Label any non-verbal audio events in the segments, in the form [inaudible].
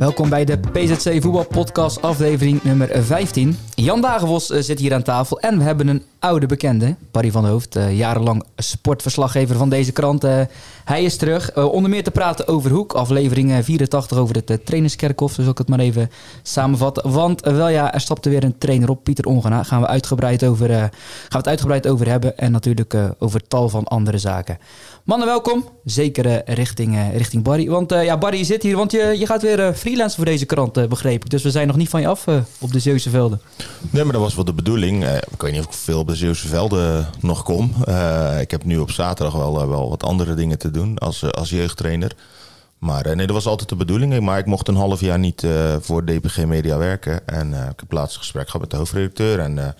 Welkom bij de PZC Voetbal Podcast aflevering nummer 15. Jan Dagenvos eh, zit hier aan tafel en we hebben een oude bekende, Barry van Hoofd, uh, jarenlang sportverslaggever van deze krant. Uh, hij is terug, onder meer te praten over Hoek, aflevering 84 over het trainerskerkhof, dus ik het maar even samenvatten. Want wel ja, er stapte weer een trainer op, Pieter Ongena, gaan we, uitgebreid over, gaan we het uitgebreid over hebben en natuurlijk over tal van andere zaken. Mannen, welkom. Zeker richting, richting Barry. Want ja, Barry zit hier, want je, je gaat weer freelance voor deze krant, begreep ik. Dus we zijn nog niet van je af op de Zeeuwse. Nee, maar dat was wel de bedoeling. Uh, ik weet niet of ik veel de Zeeuwse velden nog kom. Uh, ik heb nu op zaterdag wel, uh, wel wat andere dingen te doen als, als jeugdtrainer. Maar nee, dat was altijd de bedoeling. Maar ik mocht een half jaar niet voor DPG Media werken. En ik heb laatst gesprek gehad met de hoofdredacteur. En nou,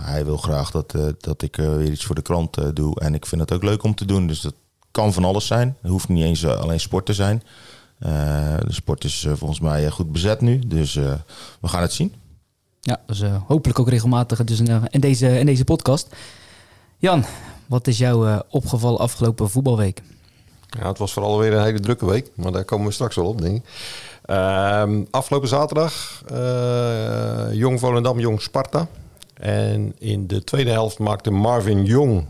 hij wil graag dat, dat ik weer iets voor de krant doe. En ik vind het ook leuk om te doen. Dus dat kan van alles zijn. Het hoeft niet eens alleen sport te zijn. de sport is volgens mij goed bezet nu. Dus we gaan het zien. Ja, dus hopelijk ook regelmatig dus in, in, deze, in deze podcast. Jan, wat is jou uh, opgevallen afgelopen voetbalweek? Ja, het was vooral weer een hele drukke week, maar daar komen we straks wel op. Uh, afgelopen zaterdag, Jong Volendam, Jong Sparta. En in de tweede helft maakte Marvin Jong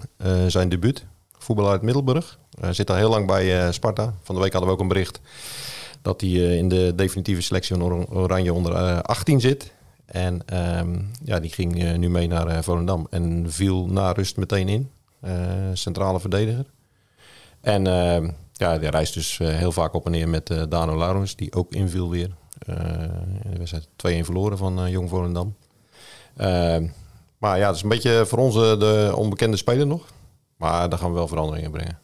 zijn debuut. Voetballer uit Middelburg. Zit al heel lang bij Sparta. Van de week hadden we ook een bericht dat hij in de definitieve selectie van Oranje onder 18 zit. En ehm, ja, die ging uh, nu mee naar uh, Volendam en viel na rust meteen in. Uh, centrale verdediger. En ehm, ja, die reist dus heel vaak op en neer met Dano Laurens, die ook inviel weer. we wedstrijd 2-1 verloren van Jong Volendam. Ehm, maar ja, het is een beetje voor ons de onbekende speler nog. Maar daar gaan we wel veranderingen brengen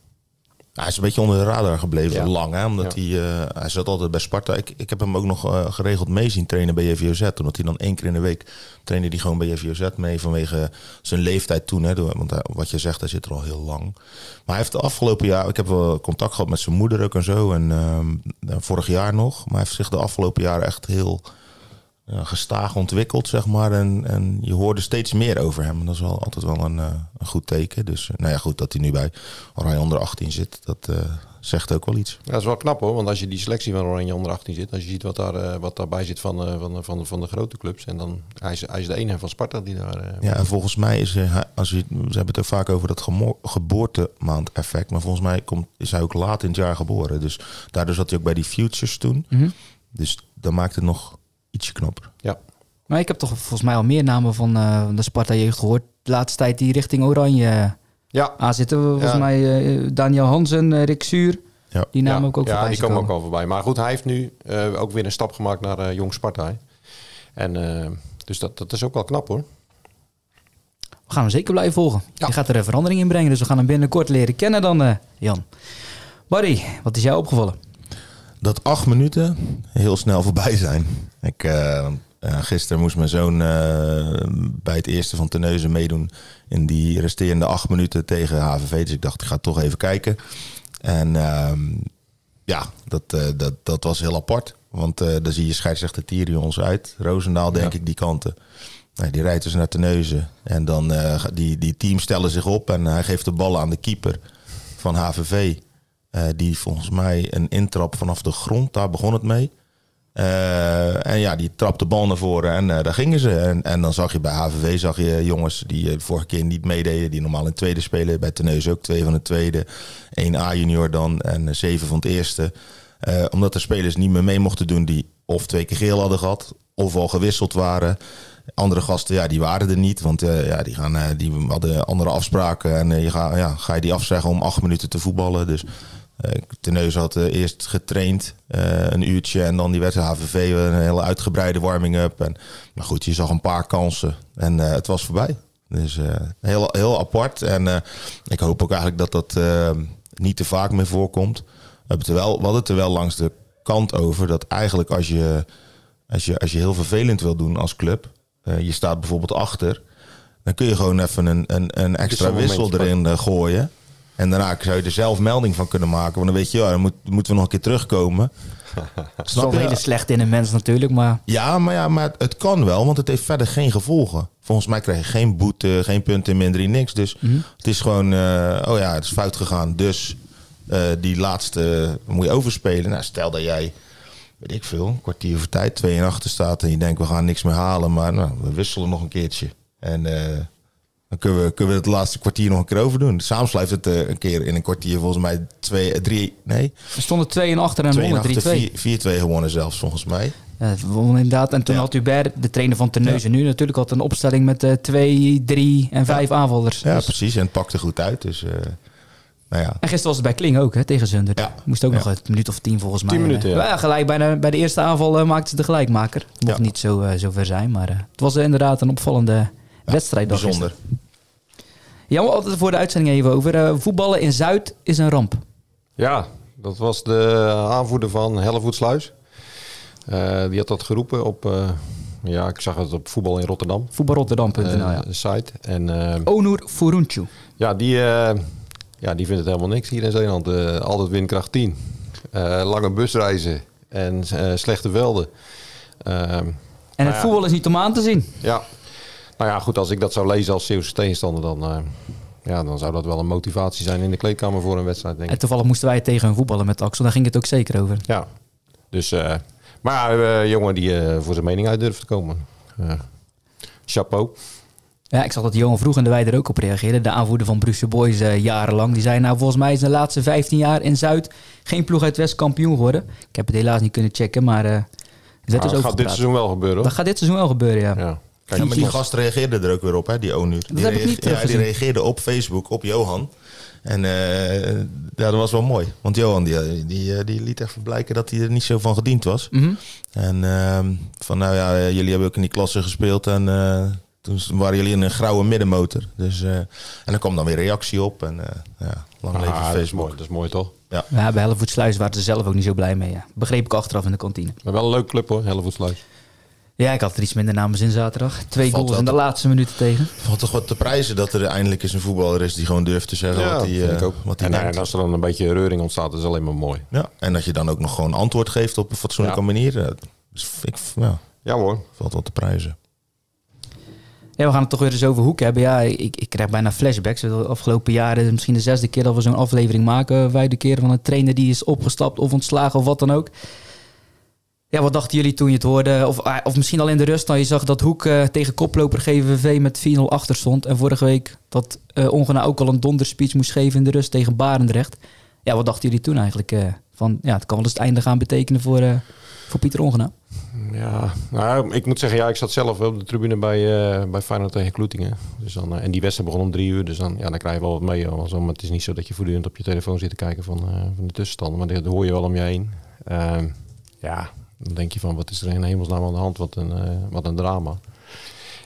hij is een beetje onder de radar gebleven lang. Hè? Omdat hij, uh, hij zat altijd bij Sparta. Ik, ik heb hem ook nog uh, geregeld mee zien trainen bij JVOZ. Omdat hij dan één keer in de week trainde hij gewoon bij JVOZ mee. Vanwege zijn leeftijd toen. Hè? Want hij, wat je zegt, hij zit er al heel lang. Maar hij heeft de afgelopen jaar... Ik heb wel contact gehad met zijn moeder ook en zo. En uh, vorig jaar nog. Maar hij heeft zich de afgelopen jaren echt heel uh, gestaag ontwikkeld, zeg maar. En, en je hoorde steeds meer over hem. En dat is wel altijd wel een, uh, een goed teken. Dus uh, nou ja, goed dat hij nu bij Oranje onder 18 zit. Dat zegt ook wel iets. Ja, dat is wel knap hoor. Want als je die selectie van Oranje onder 18 zit. Als je ziet wat, daar, wat daarbij zit van, van, van, van de grote clubs. En dan hij is hij is de ene van Sparta die daar... ja, en volgens mij is hij... Als je, we hebben het ook vaak over dat geboortemaand effect. Maar volgens mij komt, is hij ook laat in het jaar geboren. Dus daardoor zat hij ook bij die Futures toen. Mm -hmm. Dus dan maakt het nog ietsje. Ja. Maar ik heb toch volgens mij al meer namen van uh, de Sparta-jeugd gehoord. De laatste tijd die richting Oranje ja. aan zitten. Volgens ja. mij uh, Daniel Hansen, uh, Rick Zuur. Ja. Die namen ook, ook ja, voorbij. die komen ook al voorbij. Maar goed, hij heeft nu ook weer een stap gemaakt naar Jong Sparta. En dus dat, dat is ook wel knap hoor. We gaan hem zeker blijven volgen. Ja. Je gaat er een verandering in brengen. Dus we gaan hem binnenkort leren kennen dan, Jan. Barry, wat is jou opgevallen? dat acht minuten heel snel voorbij zijn. Ik, uh, gisteren moest mijn zoon uh, bij het eerste van Teneuzen meedoen in die resterende acht minuten tegen HVV. Dus ik dacht, ik ga toch even kijken. En ehm, ja, dat, dat, dat was heel apart. Want dan zie je scheidsrechter Tyrions uit. Roosendaal, denk ik, die kanten. Nee, die rijdt dus naar Teneuzen. En dan die, die teams stellen zich op en hij geeft de bal aan de keeper van HVV. Uh, die volgens mij een intrap vanaf de grond, daar begon het mee. Uh, en ja, die trapte bal naar voren en uh, daar gingen ze. En, en dan zag je bij HVV zag je jongens die de vorige keer niet meededen, die normaal in tweede spelen. Bij Teneus ook twee van de tweede, één A-junior dan en zeven van het eerste. omdat de spelers niet meer mee mochten doen die of twee keer geel hadden gehad, of al gewisseld waren. Andere gasten, ja, die waren er niet. Want ja, die, gaan, die hadden andere afspraken. En je ga, ja, ga je die afzeggen om acht minuten te voetballen. Dus uh, had uh, eerst getraind uh, een uurtje en dan die wedstrijd HVV een hele uitgebreide warming-up. En, maar goed, je zag een paar kansen en het was voorbij. Dus heel, heel apart. En ik hoop ook eigenlijk dat dat niet te vaak meer voorkomt. We, hebben het er wel, we hadden het er wel langs de kant over dat eigenlijk als je, als je, als je heel vervelend wil doen als club, je staat bijvoorbeeld achter, dan kun je gewoon even een, een, een extra wissel erin gooien. En daarna zou je er zelf melding van kunnen maken. Want dan weet je, ja, dan moet, moeten we nog een keer terugkomen. Dat is wel hele slecht in een mens natuurlijk, maar... Ja, maar, ja, maar het kan wel, want het heeft verder geen gevolgen. Volgens mij krijg je geen boete, geen punten minder, niks. Dus mm -hmm. het is gewoon, uh, oh ja, het is fout gegaan. Dus uh, die laatste moet je overspelen. Nou, stel dat jij weet ik veel, een kwartier voor tijd, twee en achter staat en je denkt we gaan niks meer halen, maar nou, we wisselen nog een keertje. En eh, dan kunnen we, kunnen we het laatste kwartier nog een keer overdoen. Samen blijft het eh, een keer in een kwartier volgens mij twee, eh, drie, nee, Er stonden 2 en achter en twee en wonnen 3-2. achter, vier- 4-2 gewonnen zelfs volgens mij. Ja, we wonnen inderdaad. En toen Ja. had Hubert, de trainer van Terneuzen nu, natuurlijk had een opstelling met eh, twee, drie en vijf aanvallers. Ja, Dus- precies. En het pakte goed uit. Dus, eh, nou ja. En gisteren was het bij Kling ook, hè, tegen Zunder. Ja. Moest ook Ja. nog een minuut of tien volgens mij. 10 minuten, eh, ja. gelijk bij de, bij de eerste aanval eh, maakten ze de gelijkmaker. Het mocht Ja. niet zo, eh, zo ver zijn, maar eh, het was inderdaad een opvallende wedstrijd. Bijzonder. Ja, maar altijd voor de uitzending even over. eh, voetballen in Zuid is een ramp. Ja, dat was de aanvoerder van Hellevoetsluis. Eh die had dat geroepen op, eh, ja, ik zag het op voetbal in Rotterdam. Voetbalrotterdam.nl, ja. site. En Onur Furuncu. ja, die, ja, die vindt het helemaal niks hier in Zeeland. Altijd windkracht 10. Eh, lange busreizen en slechte velden. En het voetbal is niet om aan te zien. ja, nou ja, goed, als ik dat zou lezen als Zeeuwse tegenstander, dan, eh, ja, dan zou dat wel een motivatie zijn in de kleedkamer voor een wedstrijd, denk ik. En toevallig moesten wij tegen hun voetballen met Axel. Daar ging het ook zeker over. Ja, dus, eh, maar ja, eh, jongen die voor zijn mening uit durft te komen. Chapeau. Ja, ik zag dat Johan Vroeg en de wij er ook op reageerden. De aanvoerder van Brussel Boys jarenlang. Die zei, nou volgens mij is de laatste 15 jaar in Zuid geen ploeg uit West kampioen geworden. Ik heb het helaas niet kunnen checken, maar dus dat gaat dit seizoen wel gebeuren, Dat gaat dit seizoen wel gebeuren, ja. Ja. Kijk, Ja, maar die gast reageerde er ook weer op, hè, die Onur. Die, heb ik niet ja, die reageerde op Facebook, op Johan. En eh, ja, dat was wel mooi. Want Johan die, die, eh, die liet even blijken dat hij er niet zo van gediend was. Mhm. En ehm, van nou ja, eh, jullie hebben ook in die klasse gespeeld en eh, toen waren jullie in een grauwe middenmotor. Dus, eh, en er kwam dan weer reactie op en eh, ja, lang ah, leven dat is Facebook. mooi, dat is mooi toch? Ja, bij Hellevoetsluis waren ze zelf ook niet zo blij mee. Ja. Begreep ik achteraf in de kantine. Maar wel een leuke club hoor, Hellevoetsluis. Ja, ik had er iets minder naar mijn zin zaterdag. Twee Valt goals in de te- laatste minuten tegen. Valt toch wat te prijzen dat er eindelijk eens een voetballer is die gewoon durft te zeggen Ja, wat dat hij, eh, wat hij En, eh, denkt. en als er dan een beetje reuring ontstaat, is alleen maar mooi. Ja, en dat je dan ook nog gewoon antwoord geeft op een fatsoenlijke Ja. manier. eh, Dus ik, ja, Ja hoor. valt wel te prijzen. Ja, we gaan het toch weer eens over Hoek hebben. Ja, ik, ik krijg bijna flashbacks. De afgelopen jaren, misschien de zesde keer dat we zo'n aflevering maken. Vijfde keer van een trainer die is opgestapt of ontslagen of wat dan ook. Ja, wat dachten jullie toen je het hoorde? Of, ah, of misschien al in de rust, dan je zag dat Hoek eh, tegen koploper GVV met 4-0 achter stond. En vorige week dat eh Ongena ook al een donderspeech moest geven in de rust tegen Barendrecht. Ja, wat dachten jullie toen eigenlijk? eh, van, ja, het kan wel eens het einde gaan betekenen voor, voor Pieter Ongena. Ja, nou, ik moet zeggen, ja, ik zat zelf op de tribune bij, eh bij Feyenoord tegen Kloetingen. Dus dan, en die wedstrijd begon om drie uur, dus dan, ja, dan krijg je wel wat mee. hoor. Maar het is niet zo dat je voortdurend op je telefoon zit te kijken van, van de tussenstanden. Maar dat hoor je wel om je heen. Ehm, ja, dan denk je van, wat is er in hemelsnaam aan de hand? Wat een, eh, wat een drama.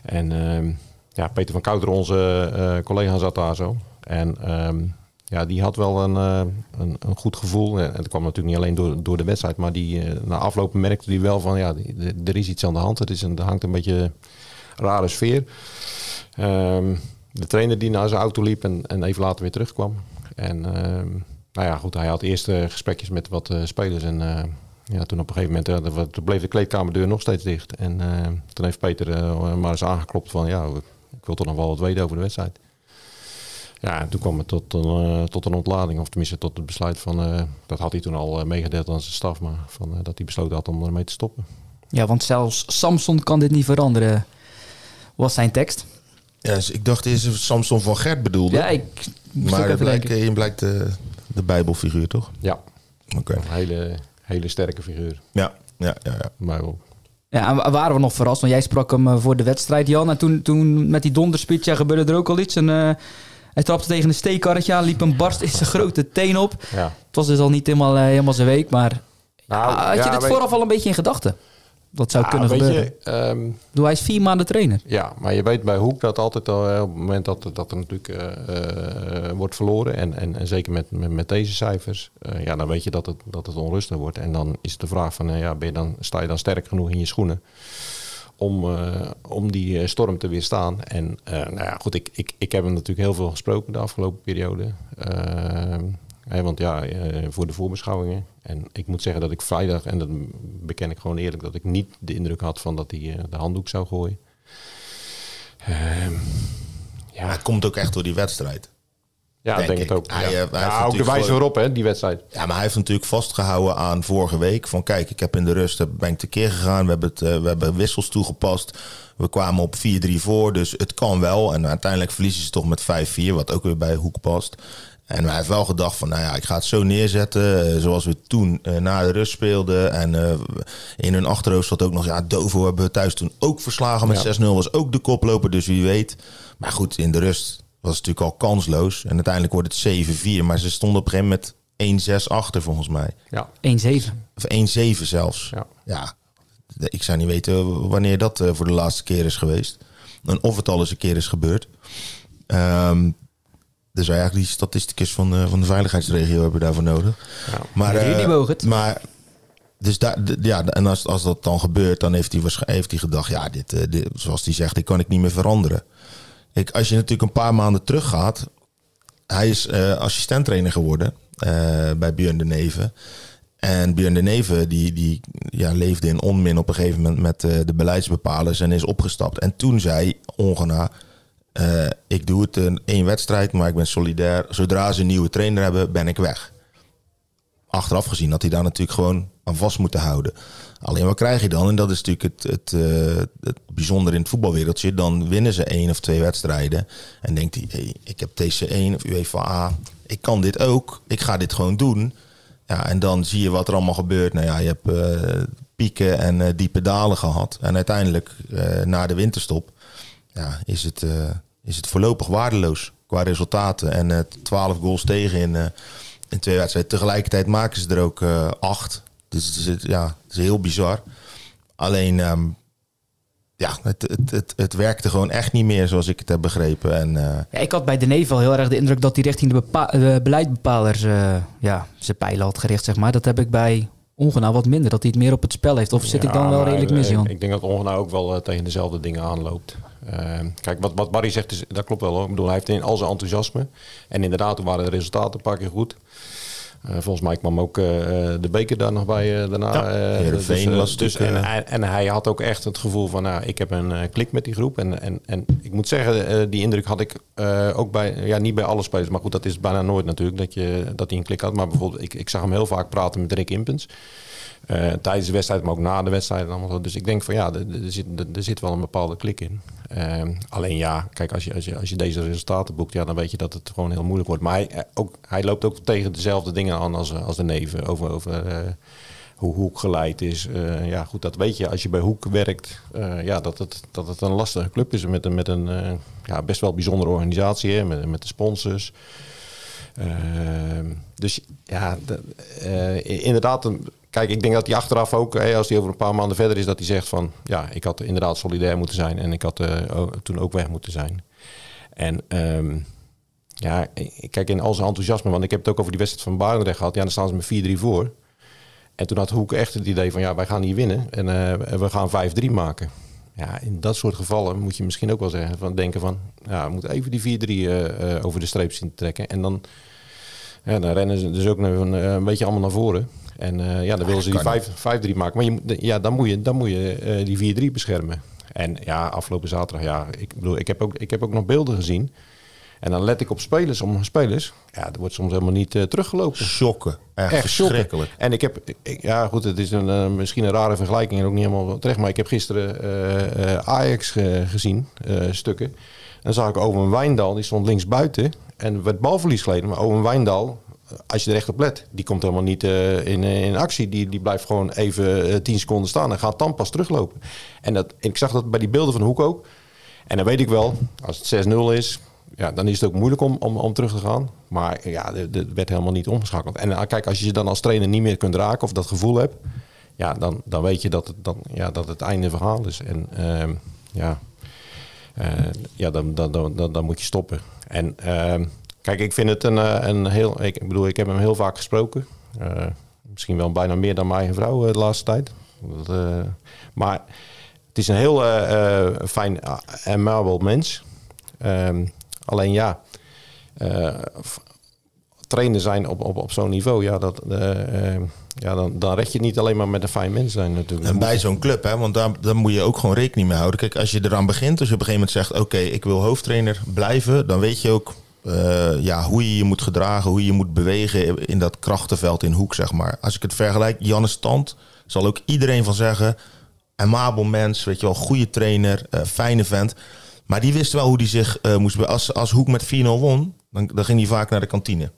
En ehm, ja, Peter van Kouter, onze eh, collega, zat daar zo. En ehm, ja, die had wel een, eh, een, een goed gevoel. En dat kwam natuurlijk niet alleen door, door de wedstrijd, maar die, na afloop merkte hij wel van ja, er is iets aan de hand. Het is een, er hangt een beetje een rare sfeer. Ehm, de trainer die naar zijn auto liep en, en even later weer terugkwam. En nou ja, goed, hij had eerst gesprekjes met wat spelers. En ja, toen op een gegeven moment eh, toen bleef de kleedkamerdeur nog steeds dicht. En eh, toen heeft Peter eh, maar eens aangeklopt van ja, ik wil toch nog wel wat weten over de wedstrijd. Ja, en toen kwam het tot een, tot een ontlading, of tenminste tot het besluit van, eh, dat had hij toen al meegedeeld aan zijn staf, maar van, eh, dat hij besloten had om ermee te stoppen. Ja, want zelfs Samson kan dit niet veranderen, was zijn tekst. Ja, dus ik dacht eerst dat Samson van Gert bedoelde. Ja, ik moest ook maar blijkt, je blijkt de, de bijbelfiguur, toch? Ja, Oké. een hele, hele sterke figuur. Ja, ja, ja, ja. Maar wel. Ja, en wa- waren we nog verrast, want jij sprak hem eh, voor de wedstrijd, Jan. En toen, toen met die donderspeech ja, gebeurde er ook al iets. En, eh, hij trapte tegen een steekkarretje aan, liep een barst in zijn grote teen op. Ja. Het was dus al niet helemaal, eh, helemaal zijn week, maar Nou, had je dit vooraf al een beetje in gedachten? Dat zou Ja, kunnen gebeuren. je, ehm, bedoel, hij is vier maanden trainer. Ja, maar je weet bij Hoek dat altijd al op het moment dat, dat er natuurlijk eh, eh, wordt verloren. En, en, en zeker met, met, met deze cijfers. eh, ja, dan weet je dat het, dat het onrustig wordt. En dan is de vraag van, ja, ben je dan, sta je dan sterk genoeg in je schoenen? Om, om die storm te weerstaan. En nou ja, goed, ik, ik, ik heb hem natuurlijk heel veel gesproken de afgelopen periode. Want ja, eh, voor de voorbeschouwingen. En ik moet zeggen dat ik vrijdag, en dat beken ik gewoon eerlijk, dat ik niet de indruk had van dat hij eh, de handdoek zou gooien. Ehm, Maar het komt ook echt door die wedstrijd. Ja, Denk denk, ik. het ook. Hij, ja. eh, hij Ja, ook de wijze waarop, hè, die wedstrijd. Ja, maar hij heeft natuurlijk vastgehouden aan vorige week. Van kijk, ik heb in de rust heb- ben ik tekeer gegaan. We hebben, het, we hebben wissels toegepast. We kwamen op 4-3 voor, dus het kan wel. En uiteindelijk verliezen ze toch met 5-4, wat ook weer bij Hoek past. En hij heeft wel gedacht van, nou ja, ik ga het zo neerzetten. eh, zoals we toen eh, na de rust speelden. En eh, in hun achterhoofd zat ook nog, ja, Dovo hebben we thuis toen ook verslagen met Ja. 6-0. Was ook de koploper, dus wie weet. Maar goed, in de rust was het natuurlijk al kansloos. En uiteindelijk wordt het 7-4. Maar ze stonden op een gegeven moment 1-6 achter, volgens mij. Ja. 1-7. Of 1-7 zelfs. Ja. Ja, ik zou niet weten wanneer dat voor de laatste keer is geweest. En of het al eens een keer is gebeurd. Ehm, dus eigenlijk die statisticus van, de- van de veiligheidsregio hebben we daarvoor nodig. Ja. Maar, Rudy eh, maar dus daar, ja, en als, als dat dan gebeurt, dan heeft hij, heeft hij gedacht, ja, dit, eh, dit, zoals hij zegt, dit kan ik niet meer veranderen. Kijk, als je natuurlijk een paar maanden teruggaat, hij is eh assistenttrainer geworden eh, bij Björn de Neven. En Björn de Neven die, die ja, leefde in onmin op een gegeven moment met eh, de beleidsbepalers en is opgestapt. En toen zei Ongena, eh, ik doe het in één wedstrijd, maar ik ben solidair. Zodra ze een nieuwe trainer hebben, ben ik weg achteraf gezien had hij daar natuurlijk gewoon aan vast moeten houden. Alleen wat krijg je dan? En dat is natuurlijk het, het, eh, het in het voetbalwereldje. Dan winnen ze één of twee wedstrijden. En denkt hij, hey, ik heb TC1 of UEFA. Ik kan dit ook. Ik ga dit gewoon doen. Ja, en dan zie je wat er allemaal gebeurt. Nou ja, je hebt eh, pieken en diepe dalen gehad. En uiteindelijk, na de winterstop, ja, is, het, eh, is het voorlopig waardeloos qua resultaten. En eh 12 goals tegen in, eh, in twee wedstrijden. Tegelijkertijd maken ze er ook eh, acht. Dus het is, ja, het is heel bizar. Alleen, ehm, ja, het, het, het, het werkte gewoon echt niet meer zoals ik het heb begrepen. En eh, Ja, ik had bij De Neef wel heel erg de indruk dat hij richting de bepa- beleidsbepalers eh, ja, zijn pijlen had gericht, zeg maar. Dat heb ik bij Ongenaal wat minder, dat hij het meer op het spel heeft. Of zit ik dan wel redelijk mis, Jan? Ik denk dat Ongenau ook wel tegen dezelfde dingen aanloopt. Eh, kijk, wat, wat Barry zegt, is, dat klopt wel hoor. Ik bedoel, hij heeft in al zijn enthousiasme. En inderdaad, toen waren de resultaten een paar keer goed. Eh, volgens mij kwam ook eh, de beker daar nog bij eh, daarna. Ja, eh, eh, was dus, natuurlijk, en, eh, hij- en hij had ook echt het gevoel van, nou, ik heb een eh, klik met die groep. En, en, en ik moet zeggen, eh, die indruk had ik eh, ook bij, ja, niet bij alle spelers. Maar goed, dat is bijna nooit natuurlijk, dat, je, dat hij een klik had. Maar bijvoorbeeld, ik, ik zag hem heel vaak praten met Rick Impens. Eh, tijdens de wedstrijd, maar ook na de wedstrijd. en Allemaal zo. Dus ik denk van ja, er, zit, er, zit wel een bepaalde klik in. Ehm, alleen ja, kijk, als je, als, je, als je deze resultaten boekt, ja, dan weet je dat het gewoon heel moeilijk wordt. Maar hij, eh, ook, hij loopt ook tegen dezelfde dingen aan als, als de neven. Over, over eh, hoe Hoek geleid is. Eh, ja, goed, dat weet je als je bij Hoek werkt. eh, ja, dat het, dat het een lastige club is met een, met een eh, ja, best wel bijzondere organisatie. Hè, met, met de sponsors. Ehm, dus ja, de- eh, inderdaad. een- Kijk, ik denk dat hij achteraf ook, als hij over een paar maanden verder is, dat hij zegt van ja, ik had inderdaad solidair moeten zijn en ik had eh, toen ook weg moeten zijn. En ehm, ja, kijk in al zijn enthousiasme, want ik heb het ook over die wedstrijd van Barendrecht gehad. Ja, dan staan ze met 4-3 voor. En toen had Hoek echt het idee van ja, wij gaan hier winnen en eh, we gaan 5-3 maken. Ja, in dat soort gevallen moet je misschien ook wel zeggen van denken van ja, we moeten even die 4-3 eh, over de streep zien trekken. En dan, ja, dan rennen ze dus ook een, een beetje allemaal naar voren. En eh, ja, dan willen ze die kan 5 5-3 maken. Maar je, ja, dan moet je, dan moet je eh, die 4-3 beschermen. En ja, afgelopen zaterdag, ja, ik bedoel, ik heb ook, ik heb ook nog beelden gezien. En dan let ik op spelers, om spelers. Ja, er wordt soms helemaal niet eh, teruggelopen. shocken. Echt, Echt shocken. verschrikkelijk. En ik heb, ik- ja goed, het is een, misschien een rare vergelijking en ook niet helemaal terecht. Maar ik heb gisteren Ajax ge- gezien, stukken. Dan zag ik Owen Wijndal, die stond links buiten en werd balverlies geleden. Maar Owen Wijndal, als je er echt op let, die komt helemaal niet eh, in, eh, in actie. Die, die blijft gewoon even eh, 10 seconden staan en gaat dan pas teruglopen. En dat, ik zag dat bij die beelden van Hoek ook. En dan weet ik wel, als het 6-0 is, ja, dan is het ook moeilijk om, om, om terug te gaan. Maar ja, er werd helemaal niet omgeschakeld. En kijk, als je je dan als trainer niet meer kunt raken of dat gevoel hebt, ja, dan, dan weet je dat het, dan, ja, dat het einde verhaal is. En ehm, ja, ja dan, dan, dan, dan, dan moet je stoppen. En ehm, kijk, ik vind het een, eh, een heel. Ik bedoel, ik heb hem heel vaak gesproken. Eh, misschien wel bijna meer dan mijn vrouw eh, de laatste tijd. Dat, maar het is een heel fijn en amabel mens. Ehm, alleen ja, trainer zijn op, op, op zo'n niveau, ja, dat, ja dan, dan red je het niet alleen maar met een fijn mens zijn natuurlijk. En bij zo'n club, hè, want daar, daar moet je ook gewoon rekening mee houden. Kijk, als je eraan begint, als je op een gegeven moment zegt... oké, ik wil hoofdtrainer blijven... dan weet je ook eh, ja, hoe je je moet gedragen, hoe je je moet bewegen in dat krachtenveld in Hoek, zeg maar. Als ik het vergelijk, Janne Stand, zal ook iedereen van zeggen... amabel mens, weet je wel, goede trainer, uh, fijne vent. Maar die wist wel hoe die zich uh, moest... Als, als Hoek met 4-0 won, dan, dan ging hij vaak naar de kantine.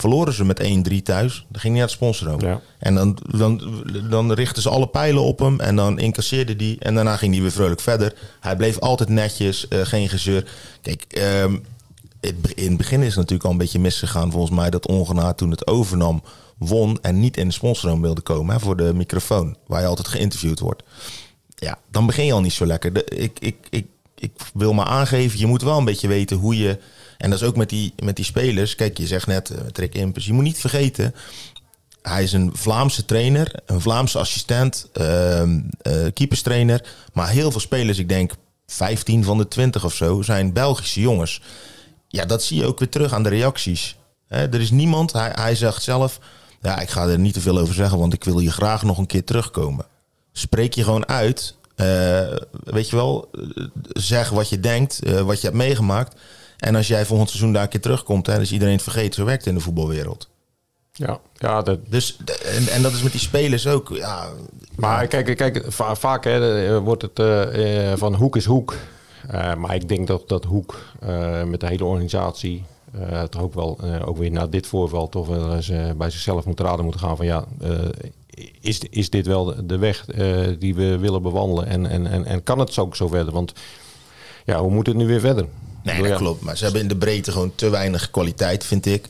Verloren ze met 1-3 thuis, dan ging hij naar het sponsorum. Ja. En dan, dan, dan richtten ze alle pijlen op hem en dan incasseerde die. En daarna ging hij weer vrolijk verder. Hij bleef altijd netjes, uh, geen gezeur. Kijk, um, het, in het begin is het natuurlijk al een beetje misgegaan volgens mij... dat Ongenaar toen het overnam won en niet in de sponsorum wilde komen... Voor de microfoon, waar je altijd geïnterviewd wordt. Ja, dan begin je al niet zo lekker. Ik, ik, ik, ik wil maar aangeven, je moet wel een beetje weten hoe je... En dat is ook met die, met die spelers. Kijk, je zegt net, uh, Trick Impus. Je moet niet vergeten, hij is een Vlaamse trainer, een Vlaamse assistent, uh, uh, keeperstrainer. Maar heel veel spelers, ik denk 15 van de 20 of zo, zijn Belgische jongens. Ja, dat zie je ook weer terug aan de reacties. He, er is niemand, hij, hij zegt zelf... Ja, ik ga er niet te veel over zeggen, want ik wil hier graag nog een keer terugkomen. Spreek je gewoon uit. Uh, weet je wel, zeg wat je denkt, uh, wat je hebt meegemaakt. En als jij volgend seizoen daar een keer terugkomt, hè, dan is iedereen het vergeten. Zo werkt in de voetbalwereld. Ja, ja dat... dus en, en dat is met die spelers ook. Ja, maar kijk, kijk va vaak hè, wordt het uh, van hoek is hoek. Uh, maar ik denk dat, dat Hoek uh, met de hele organisatie uh, toch ook wel, ook weer na dit voorval, toch wel eens bij zichzelf moet raden moeten gaan van ja, is, is dit wel de, de weg die we willen bewandelen en, en, en, en kan het ook zo verder? Want ja, hoe moet het nu weer verder? Nee, dat ja. klopt. Maar ze hebben in de breedte gewoon te weinig kwaliteit, vind ik.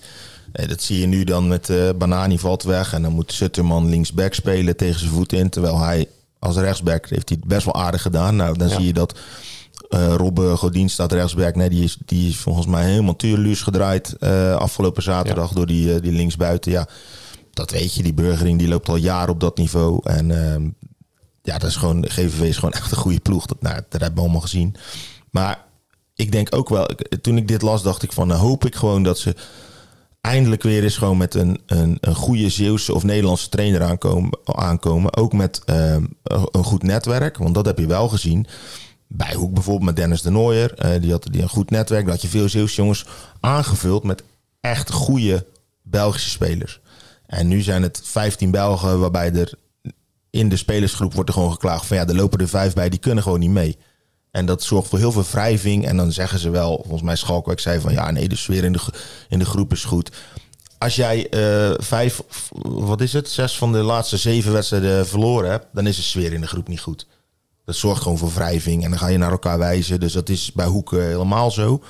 Dat zie je nu dan met Banani valt weg. En dan moet Sutterman linksback spelen tegen zijn voet in. Terwijl hij als rechtsback heeft hij het best wel aardig gedaan. Nou, dan ja. zie je dat uh, Robbe Godin staat rechtsback. Nee, die is, die is volgens mij helemaal tuurluus gedraaid uh, afgelopen zaterdag ja. door die, uh, die linksbuiten. Ja, dat weet je. Die burgering die loopt al jaren op dat niveau. En uh, ja, dat is gewoon, GVV is gewoon [laughs] echt een goede ploeg. Dat, nou, dat hebben we allemaal gezien. Maar ik denk ook wel, toen ik dit las, dacht ik van, nou hoop ik gewoon dat ze eindelijk weer eens gewoon met een, een, een goede Zeeuwse of Nederlandse trainer aankomen. aankomen. Ook met ehm, een goed netwerk, want dat heb je wel gezien bij Hoek bijvoorbeeld met Dennis de Nooier. Uh, die had die een goed netwerk. Had je veel Zeeuwse jongens aangevuld met echt goede Belgische spelers. En nu zijn het 15 Belgen waarbij er in de spelersgroep wordt er gewoon geklaagd van ja, er lopen er vijf bij, die kunnen gewoon niet mee. En dat zorgt voor heel veel wrijving. En dan zeggen ze wel, volgens mij Schalkwijk zei van ja, nee, de sfeer in de, in de groep is goed. Als jij uh, vijf, wat is het, zes van de laatste zeven wedstrijden verloren hebt, dan is de sfeer in de groep niet goed. Dat zorgt gewoon voor wrijving en dan ga je naar elkaar wijzen. Dus dat is bij Hoeken helemaal zo.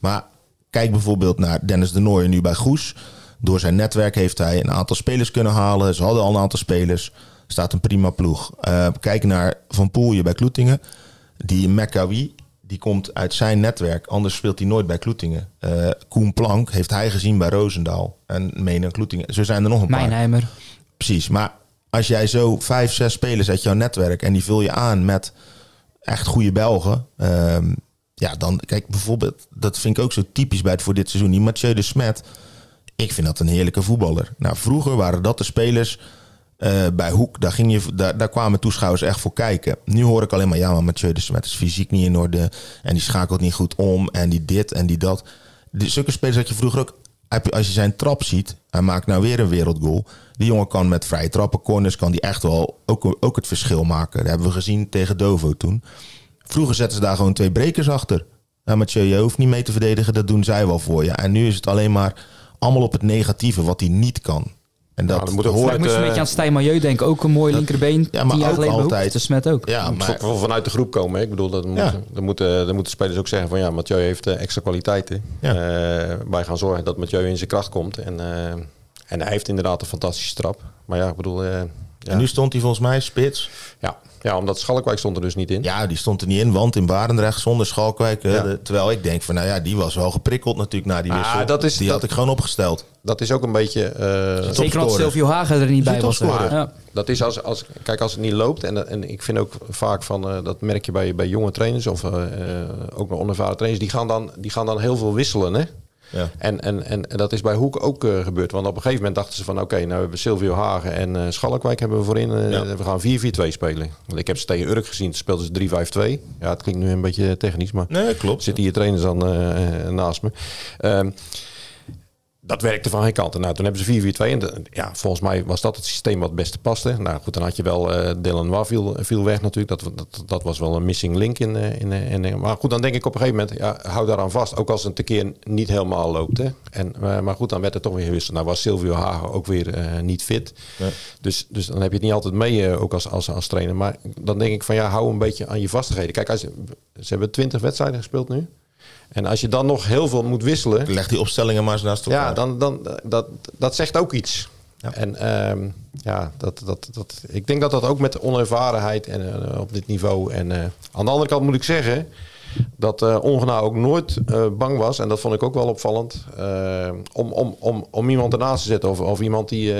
Maar kijk bijvoorbeeld naar Dennis de Nooijer nu bij Goes. Door zijn netwerk heeft hij een aantal spelers kunnen halen. Ze hadden al een aantal spelers. Staat een prima ploeg. Uh, kijk naar Van Poelje bij Kloetingen. Die Mekawi, die komt uit zijn netwerk. Anders speelt hij nooit bij Kloetingen. Uh, Koen Plank heeft hij gezien bij Roosendaal. En mee naar Kloetingen. Zo zijn er nog een paar. Mijnheimer. Precies, maar als jij zo vijf, zes spelers uit jouw netwerk en die vul je aan met echt goede Belgen. Um, ja, dan kijk bijvoorbeeld, dat vind ik ook zo typisch bij het voor dit seizoen. Die Mathieu de Smet, ik vind dat een heerlijke voetballer. Nou, vroeger waren dat de spelers uh, bij Hoek, daar, ging je, daar, daar kwamen toeschouwers echt voor kijken. Nu hoor ik alleen maar, ja, maar Mathieu de Smet is fysiek niet in orde en die schakelt niet goed om en die dit en die dat. Die, zulke spelers had je vroeger ook als je zijn trap ziet, hij maakt nou weer een wereldgoal. Die jongen kan met vrije trappen, corners, kan die echt wel ook, ook het verschil maken. Dat hebben we gezien tegen Dovo toen. Vroeger zetten ze daar gewoon twee brekers achter. Nou, Mathieu, je hoeft niet mee te verdedigen, dat doen zij wel voor je. En nu is het alleen maar allemaal op het negatieve, wat hij niet kan. En dat, ja, dat moet ook hoort, ik moest een beetje aan Stijn Majeu denken. Ook een mooi dat, linkerbeen. Ja, maar ook altijd. De Smet ook. Ja, maar moet wel vanuit de groep komen. Hè? Ik bedoel, dat moet, ja. dan, moeten, dan moeten spelers ook zeggen van ja, Mathieu heeft uh, extra kwaliteiten. Ja. Uh, wij gaan zorgen dat Mathieu in zijn kracht komt. En, uh, en hij heeft inderdaad een fantastische trap. Maar ja, ik bedoel... ja. En nu stond hij volgens mij spits. Ja, ja, omdat Schalkwijk stond er dus niet in. Ja, die stond er niet in, want in Barendrecht zonder Schalkwijk. Ja. De, terwijl ik denk van, nou ja, die was wel geprikkeld natuurlijk na die wissel. Ah, dat is, die dat, had ik gewoon opgesteld. Dat is ook een beetje... Uh, Zeker als Silvio Hagen er niet bij was. Ja. Dat is als, als, kijk, als het niet loopt. En, en ik vind ook vaak van, uh, dat merk je bij, bij jonge trainers of uh, ook bij onervaren trainers. Die gaan, dan, die gaan dan heel veel wisselen, hè. Ja. En, en, en, en dat is bij Hoek ook eh, gebeurd. Want op een gegeven moment dachten ze van... oké, nou hebben we Silvio Hagen en eh, Schalkwijk hebben we voorin. Ja. We gaan 4-4-2 spelen. Want ik heb ze tegen Urk gezien. Toen speelden ze 3-5-2. Ja, het klinkt nu een beetje technisch, maar... Nee, klopt. Zitten hier trainers dan naast me. Ehm, dat werkte van geen kant. Nou, toen hebben ze 4-4-2. En de- ja, volgens mij was dat het systeem wat het beste paste. Nou goed, dan had je wel eh Dylan Wa viel, viel weg natuurlijk. Dat, dat, dat was wel een missing link in, eh, in, eh, in. Maar goed, dan denk ik op een gegeven moment, ja, hou daaraan vast. Ook als het een keer niet helemaal loopt. Hè. En, maar goed, dan werd het toch weer gewisseld. Nou was Silvio Hagen ook weer niet fit. Nee. Dus, dus dan heb je het niet altijd mee, ook als, als, als trainer. Maar dan denk ik van ja, hou een beetje aan je vastigheden. Kijk, als, ze hebben 20 wedstrijden gespeeld nu. En als je dan nog heel veel moet wisselen. Leg die opstellingen maar eens naast elkaar. Ja, dan, dan, dat, dat zegt ook iets. Ja. En ehm, ja, dat, dat, dat, ik denk dat dat ook met onervarenheid en, eh, op dit niveau. En eh, aan de andere kant moet ik zeggen dat Ongena ook nooit eh, bang was. En dat vond ik ook wel opvallend. eh, om, om, om, om iemand ernaast te zetten. Of, of iemand die.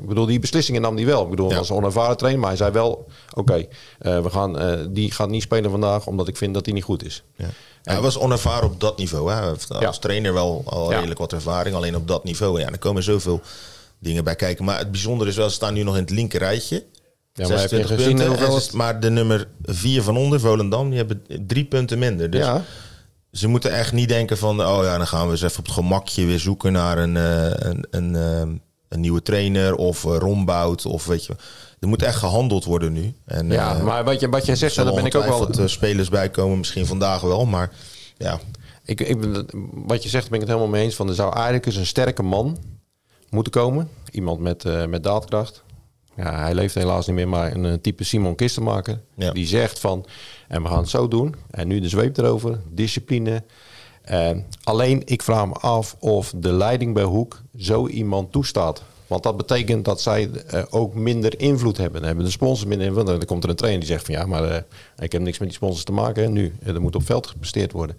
ik bedoel, die beslissingen nam die wel. Ik bedoel, Ja. als onervaren trainer. Maar hij zei wel: oké, we gaan die gaat niet spelen vandaag. Omdat ik vind dat hij niet goed is. Ja. Ja, hij was onervaren op dat niveau. Hè. Als Ja. trainer wel al redelijk wat ervaring. Alleen op dat niveau. Ja, er komen zoveel dingen bij kijken. Maar het bijzondere is wel, ze staan nu nog in het linker rijtje. Ja, maar heb je 26 gezien punten. hoeveel En het- ze- maar de nummer 4 van onder, Volendam, die hebben drie punten minder. Dus ja, ze moeten echt niet denken van... oh ja, dan gaan we eens even op het gemakje weer zoeken naar een, eh, een, een, eh, een nieuwe trainer... of Rombout of weet je... Er moet echt gehandeld worden nu. En, ja eh, maar wat, je, wat jij er zegt, daar ben ik ook wel. eh, spelers bij komen, misschien vandaag wel. Maar ja, Ik, ik, ben- wat je zegt, ben ik het helemaal mee eens. Van, er zou eigenlijk eens een sterke man moeten komen. Iemand met, eh, met daadkracht. Ja, hij leeft helaas niet meer, maar een eh, type Simon Kistenmaker. Ja. Die zegt van, en we gaan het zo doen. En nu de zweep erover, discipline. Alleen, ik vraag me af of de leiding bij Hoek zo iemand toestaat. Want dat betekent dat zij eh, ook minder invloed hebben. Dan hebben de sponsors minder invloed. Dan komt er een trainer die zegt van ja, maar eh, ik heb niks met die sponsors te maken. Nu, er moet op veld gepresteerd worden.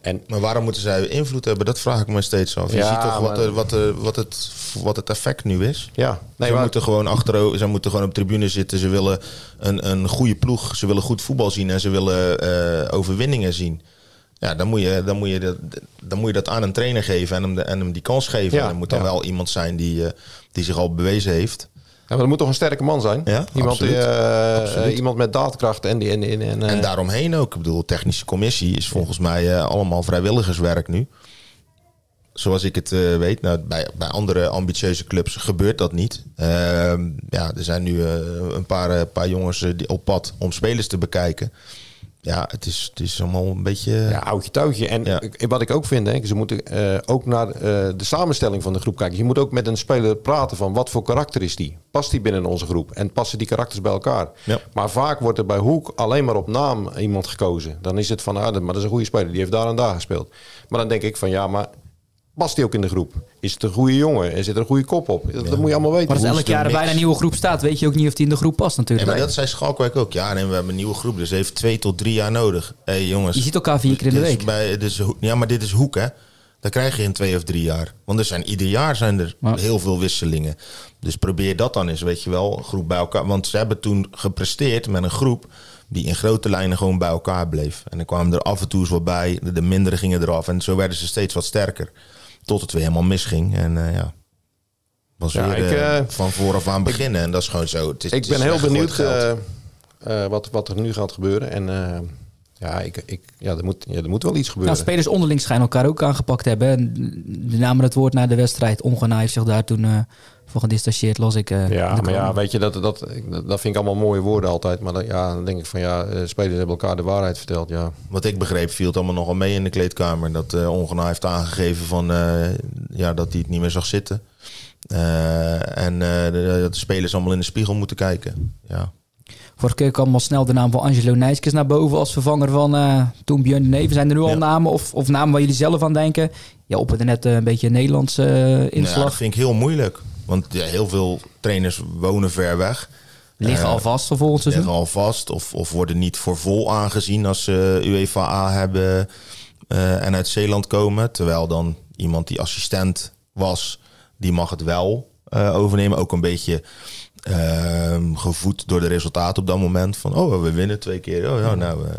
En Maar waarom moeten zij invloed hebben? Dat vraag ik me steeds af. Je ziet toch wat, er- wat, er- wat, het, wat het effect nu is? ja, nee, ze, maar, moeten gewoon achterover, ze moeten gewoon op tribune zitten. Ze willen een, een goede ploeg. Ze willen goed voetbal zien en ze willen eh, overwinningen zien. Ja, dan moet, je, dan, moet je dat, dan moet je dat aan een trainer geven en hem, de, en hem die kans geven. Ja, en er moet dan ja. wel iemand zijn die, eh, die zich al bewezen heeft. Maar er moet toch een sterke man zijn? Ja, iemand, die, eh, eh, iemand met daadkracht en, die, en, en, en, eh, En daaromheen ook. Ik bedoel, technische commissie is volgens mij allemaal vrijwilligerswerk nu. Zoals ik het weet. Nou, bij, bij andere ambitieuze clubs gebeurt dat niet. Ehm, ja, er zijn nu een paar, paar jongens die op pad om spelers te bekijken. Ja, het is, het is allemaal een beetje... ja, oudje touwtje. En Ja. wat ik ook vind, hè, ze moeten eh, ook naar eh, de samenstelling van de groep kijken. Je moet ook met een speler praten van wat voor karakter is die? Past die binnen onze groep? En passen die karakters bij elkaar? Ja. Maar vaak wordt er bij Hoek alleen maar op naam iemand gekozen. Dan is het van, ah, maar dat is een goede speler, die heeft daar en daar gespeeld. Maar dan denk ik van, ja, maar past die ook in de groep? Is het een goede jongen? En zit er een goede kop op? Dat, dat moet je allemaal weten. Maar als elk jaar er bijna een nieuwe groep staat, weet je ook niet of die in de groep past Ja, natuurlijk. maar dat zei Schalkwijk ook. Ja, nee, we hebben een nieuwe groep, dus heeft twee tot drie jaar nodig. Hé hey, jongens. Je ziet elkaar vier keer in de week. Bij, ho- ja, maar dit is hoek, hè. Dan krijg je in twee of drie jaar. Want er zijn, ieder jaar zijn er Ja. heel veel wisselingen. Dus probeer dat dan eens, weet je wel, een groep bij elkaar. Want ze hebben toen gepresteerd met een groep die in grote lijnen gewoon bij elkaar bleef. En dan kwamen er af en toe eens wat bij, de, de mindere gingen eraf. En zo werden ze steeds wat sterker. Tot het weer helemaal misging. En eh, ja, was Ja, weer ik, eh, eh, van vooraf aan beginnen. en dat is gewoon zo. Het is, Ik ben heel benieuwd wat, wat er nu gaat gebeuren. En ja, ik, ik, ja, er, moet, ja, er moet wel iets gebeuren. Nou, spelers onderling schijnen elkaar ook aangepakt te hebben. En Die namen het woord na de wedstrijd. Ongena heeft zich daar toen eh, voor gedistanceerd, las ik. eh, Ja, maar ja, weet je, dat, dat, dat vind ik allemaal mooie woorden altijd. Maar dan, ja, dan denk ik van ja, eh, spelers hebben elkaar de waarheid verteld. Ja, Wat ik begreep viel het allemaal nogal mee in de kleedkamer. Dat eh Ongena heeft aangegeven van, eh, ja, dat hij het niet meer zag zitten. Eh, en eh, de- dat de spelers allemaal in de spiegel moeten kijken. Ja. Vorige keer kwam al snel de naam van Angelo Nijskes naar boven als vervanger van eh, toen Björn de Neven. Zijn er nu al Ja. namen of, of namen waar jullie zelf aan denken? Ja, op het net eh, een beetje een Nederlandse eh, Nou ja, inslag. dat vind ik heel moeilijk. Want ja, heel veel trainers wonen ver weg. Liggen al vast voor volgend seizoen. Liggen al vast of, of worden niet voor vol aangezien als ze UEFA A hebben en uit Zeeland komen. Terwijl dan iemand die assistent was, die mag het wel overnemen. Ook een beetje gevoed door de resultaten op dat moment. Van, oh, we winnen twee keer. Oh nou, eh,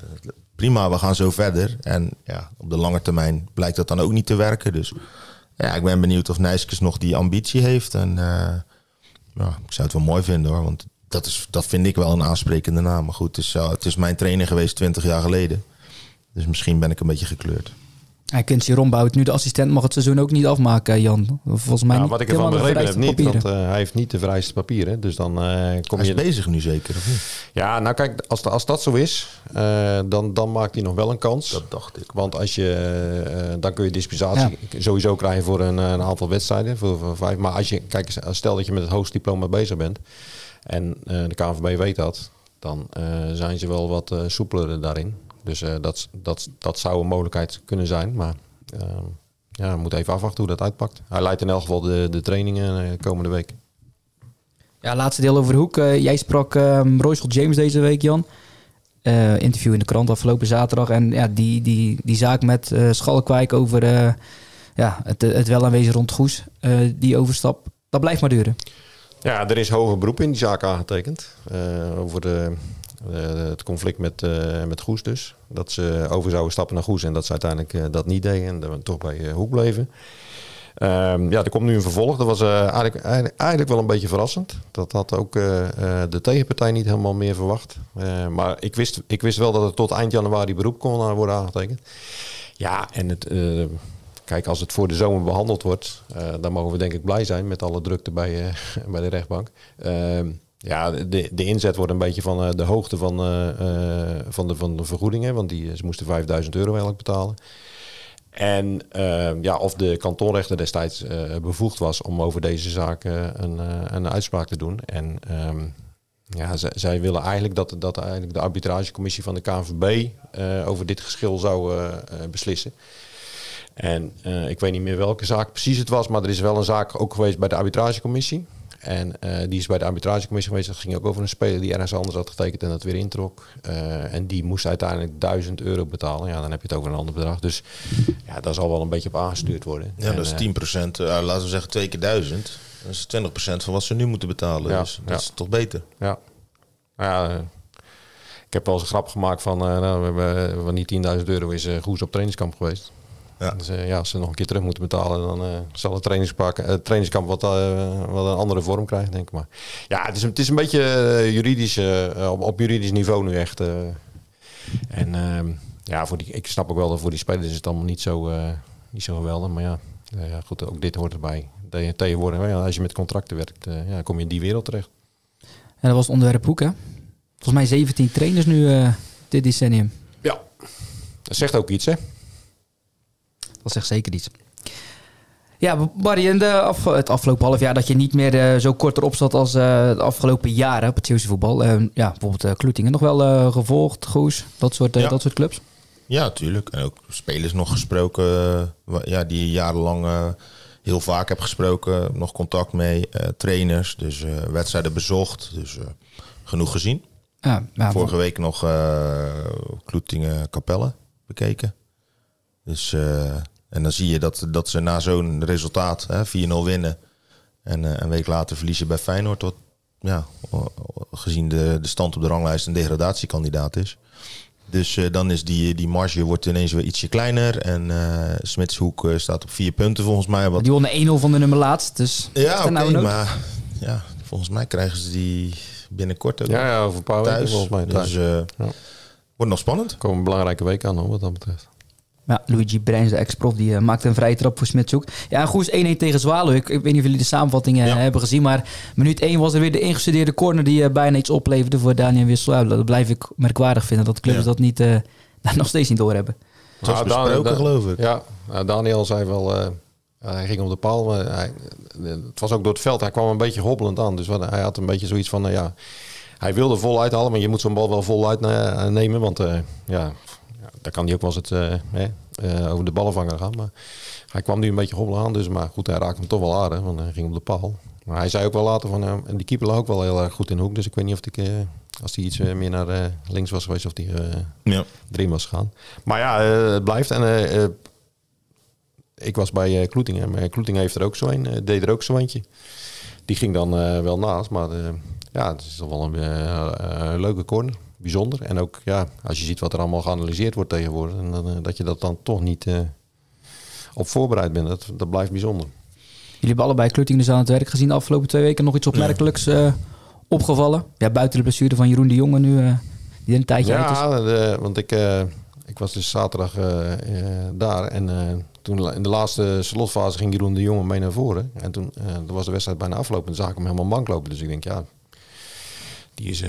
prima, we gaan zo verder. En ja, op de lange termijn blijkt dat dan ook niet te werken. Dus ja, ik ben benieuwd of Nijskes nog die ambitie heeft. En uh, ja, ik zou het wel mooi vinden hoor, want dat, is, dat vind ik wel een aansprekende naam. Maar goed, het is, het is mijn trainer geweest 20 jaar geleden. Dus misschien ben ik een beetje gekleurd. Hij Quincy Rombout, nu de assistent, mag het seizoen ook niet afmaken, Jan. Volgens mij ja, niet wat ik ervan begrepen heb, niet. Want uh, hij heeft niet de vereiste papieren. Dus dan uh, kom hij je... is bezig nu zeker, of niet? Ja, nou kijk, als, als dat zo is, uh, dan, dan maakt hij nog wel een kans. Dat dacht ik. Want als je, dan kun je dispensatie ja. sowieso krijgen voor een, een aantal wedstrijden. Voor, voor, vijf. Maar als je, kijk, stel dat je met het hoogste diploma bezig bent. En de KNVB weet dat. Dan zijn ze wel wat soepeler daarin. Dus dat, dat, dat zou een mogelijkheid kunnen zijn. Maar uh, ja, we moeten even afwachten hoe dat uitpakt. Hij leidt in elk geval de, de trainingen uh, komende week. Ja, laatste deel over de hoek. Uh, jij sprak um, Royce James deze week, Jan. Uh, interview in de krant afgelopen zaterdag. En ja, die, die, die zaak met Schalkwijk over ja, het, het wel aanwezig rond Goes, die overstap, dat blijft maar duren. Ja, er is hoger beroep in die zaak aangetekend. over de uh, het conflict met, uh, met Goes dus. Dat ze over zouden stappen naar Goes en dat ze uiteindelijk uh, dat niet deden en dat we toch bij Hoek bleven. Um, ja, er komt nu een vervolg. Dat was eigenlijk, eigenlijk, wel een beetje verrassend. Dat had ook de tegenpartij niet helemaal meer verwacht. maar ik wist, ik wist wel dat het tot eind januari beroep kon worden aangetekend. Ja, en het... Kijk, als het voor de zomer behandeld wordt, dan mogen we denk ik blij zijn met alle drukte bij, [laughs] bij de rechtbank. Ja, de, de inzet wordt een beetje van uh, de hoogte van, uh, uh, van, de, van de vergoedingen. Want die, ze moesten 5000 euro eigenlijk betalen. En ja, of de kantonrechter destijds bevoegd was om over deze zaak een, een uitspraak te doen. En um, ja, zij willen eigenlijk dat, dat eigenlijk de arbitragecommissie van de KNVB over dit geschil zou beslissen. En ik weet niet meer welke zaak precies het was, maar er is wel een zaak ook geweest bij de arbitragecommissie. En uh, die is bij de arbitragecommissie geweest. Dat ging ook over een speler die ergens anders had getekend en dat weer introk. Uh, en die moest uiteindelijk 1000 euro betalen. Ja, dan heb je het over een ander bedrag. Dus ja, daar zal wel een beetje op aangestuurd worden. Ja, en, dat is 10 procent. Uh, laten we zeggen twee keer 1000. Dat is 20 procent van wat ze nu moeten betalen. Ja, dus dat ja. is toch beter. Ja. ja ik heb wel eens een grap gemaakt van, nou, we hebben van die 10.000 euro is Goes op trainingskamp geweest. Ja. Dus uh, ja, als ze nog een keer terug moeten betalen, dan uh, zal het trainingspak, uh, trainingskamp wat, wat een andere vorm krijgen, denk ik maar. Ja, het is, het is een beetje juridisch, op, op, juridisch niveau nu echt. en ehm, ja, voor die, ik snap ook wel dat voor die spelers is het allemaal niet zo, niet zo geweldig. Maar ja, ja, goed, ook dit hoort erbij. Tegenwoordig, ja, als je met contracten werkt, ja, kom je in die wereld terecht. En dat was het onderwerp Hoek, hè? Volgens mij 17 trainers nu dit decennium. Ja, dat zegt ook iets, hè? Dat zegt zeker iets. Ja, Barry, in de af, het afgelopen half jaar dat je niet meer uh, zo kort erop zat als uh, de afgelopen jaren op het Zeeuwse voetbal. Uh, ja, bijvoorbeeld Kloetingen nog wel gevolgd, Goes, dat soort, ja. dat soort clubs. Ja, natuurlijk. En ook spelers nog gesproken, ja, die jarenlang heel vaak heb gesproken. Nog contact mee, trainers, dus wedstrijden bezocht. Dus genoeg gezien. Ja, Vorige week nog Kloetingen Capelle bekeken. Dus, uh, en dan zie je dat, dat ze na zo'n resultaat 4-0 winnen. En uh, een week later verliezen bij Feyenoord. Wat ja, gezien de, de stand op de ranglijst een degradatiekandidaat is. Dus uh, dan is die, die marge wordt ineens weer ietsje kleiner. En uh, Smitshoek uh, staat op vier punten volgens mij. Wat... Die wonnen 1-0 van de nummer laatst. Dus ja, oké, okay, maar ja, volgens mij krijgen ze die binnenkort ook Ja, ja over een paar weken volgens mij thuis. Dus ja. wordt nog spannend. Er komen een belangrijke week aan hoor, wat dat betreft. Ja, Luigi Breins, de ex-prof, die uh, maakte een vrije trap voor Smitshoek. Ja, Goes 1-1 tegen Zwaluw. Ik, ik, weet niet of jullie de samenvattingen ja. hebben gezien, maar minuut 1 was er weer de ingestudeerde corner die uh, bijna iets opleverde voor Daniel Wissel. Dat blijf ik merkwaardig vinden, dat clubs ja. dat niet, [laughs] uh, nog steeds niet doorhebben. Dat was besproken, geloof ik. Ja, nou, Daniel zei wel, hij ging op de paal. Hij, het was ook door het veld, hij kwam een beetje hobbelend aan. Dus wat, hij had een beetje zoiets van, ja, hij wilde vol uithalen, maar je moet zo'n bal wel vol uitnemen, want ja, daar kan hij ook wel eens het, uh, uh, over de ballenvanger gaan. Maar hij kwam nu een beetje hobbelen aan. Dus, maar goed, hij raakte hem toch wel aardig. Want hij ging op de paal. Maar hij zei ook wel later van... en die keeper lag ook wel heel erg goed in de hoek. Dus ik weet niet of ik... als hij iets meer naar links was geweest... of die ja. erin was gegaan. Maar ja, het blijft. En ik was bij Kloetingen. Maar Kloetingen heeft er ook zo een. deed er ook zo eentje. Die ging dan wel naast. Maar ja, het is toch wel een leuke corner bijzonder. En ook ja, als je ziet wat er allemaal geanalyseerd wordt tegenwoordig, en dan, eh, dat je dat dan toch niet eh, op voorbereid bent, dat, dat blijft bijzonder. Jullie hebben allebei Klutting dus aan het werk gezien de afgelopen twee weken. Nog iets opmerkelijks eh, opgevallen? Ja, buiten de blessure van Jeroen de Jonge nu, die een tijdje uit is. Ja, de- want ik, ik was dus zaterdag daar en toen in de laatste slotfase ging Jeroen de Jonge mee naar voren. En toen was de wedstrijd bijna afgelopen en zag ik hem helemaal mank lopen. Dus ik denk, ja, die is,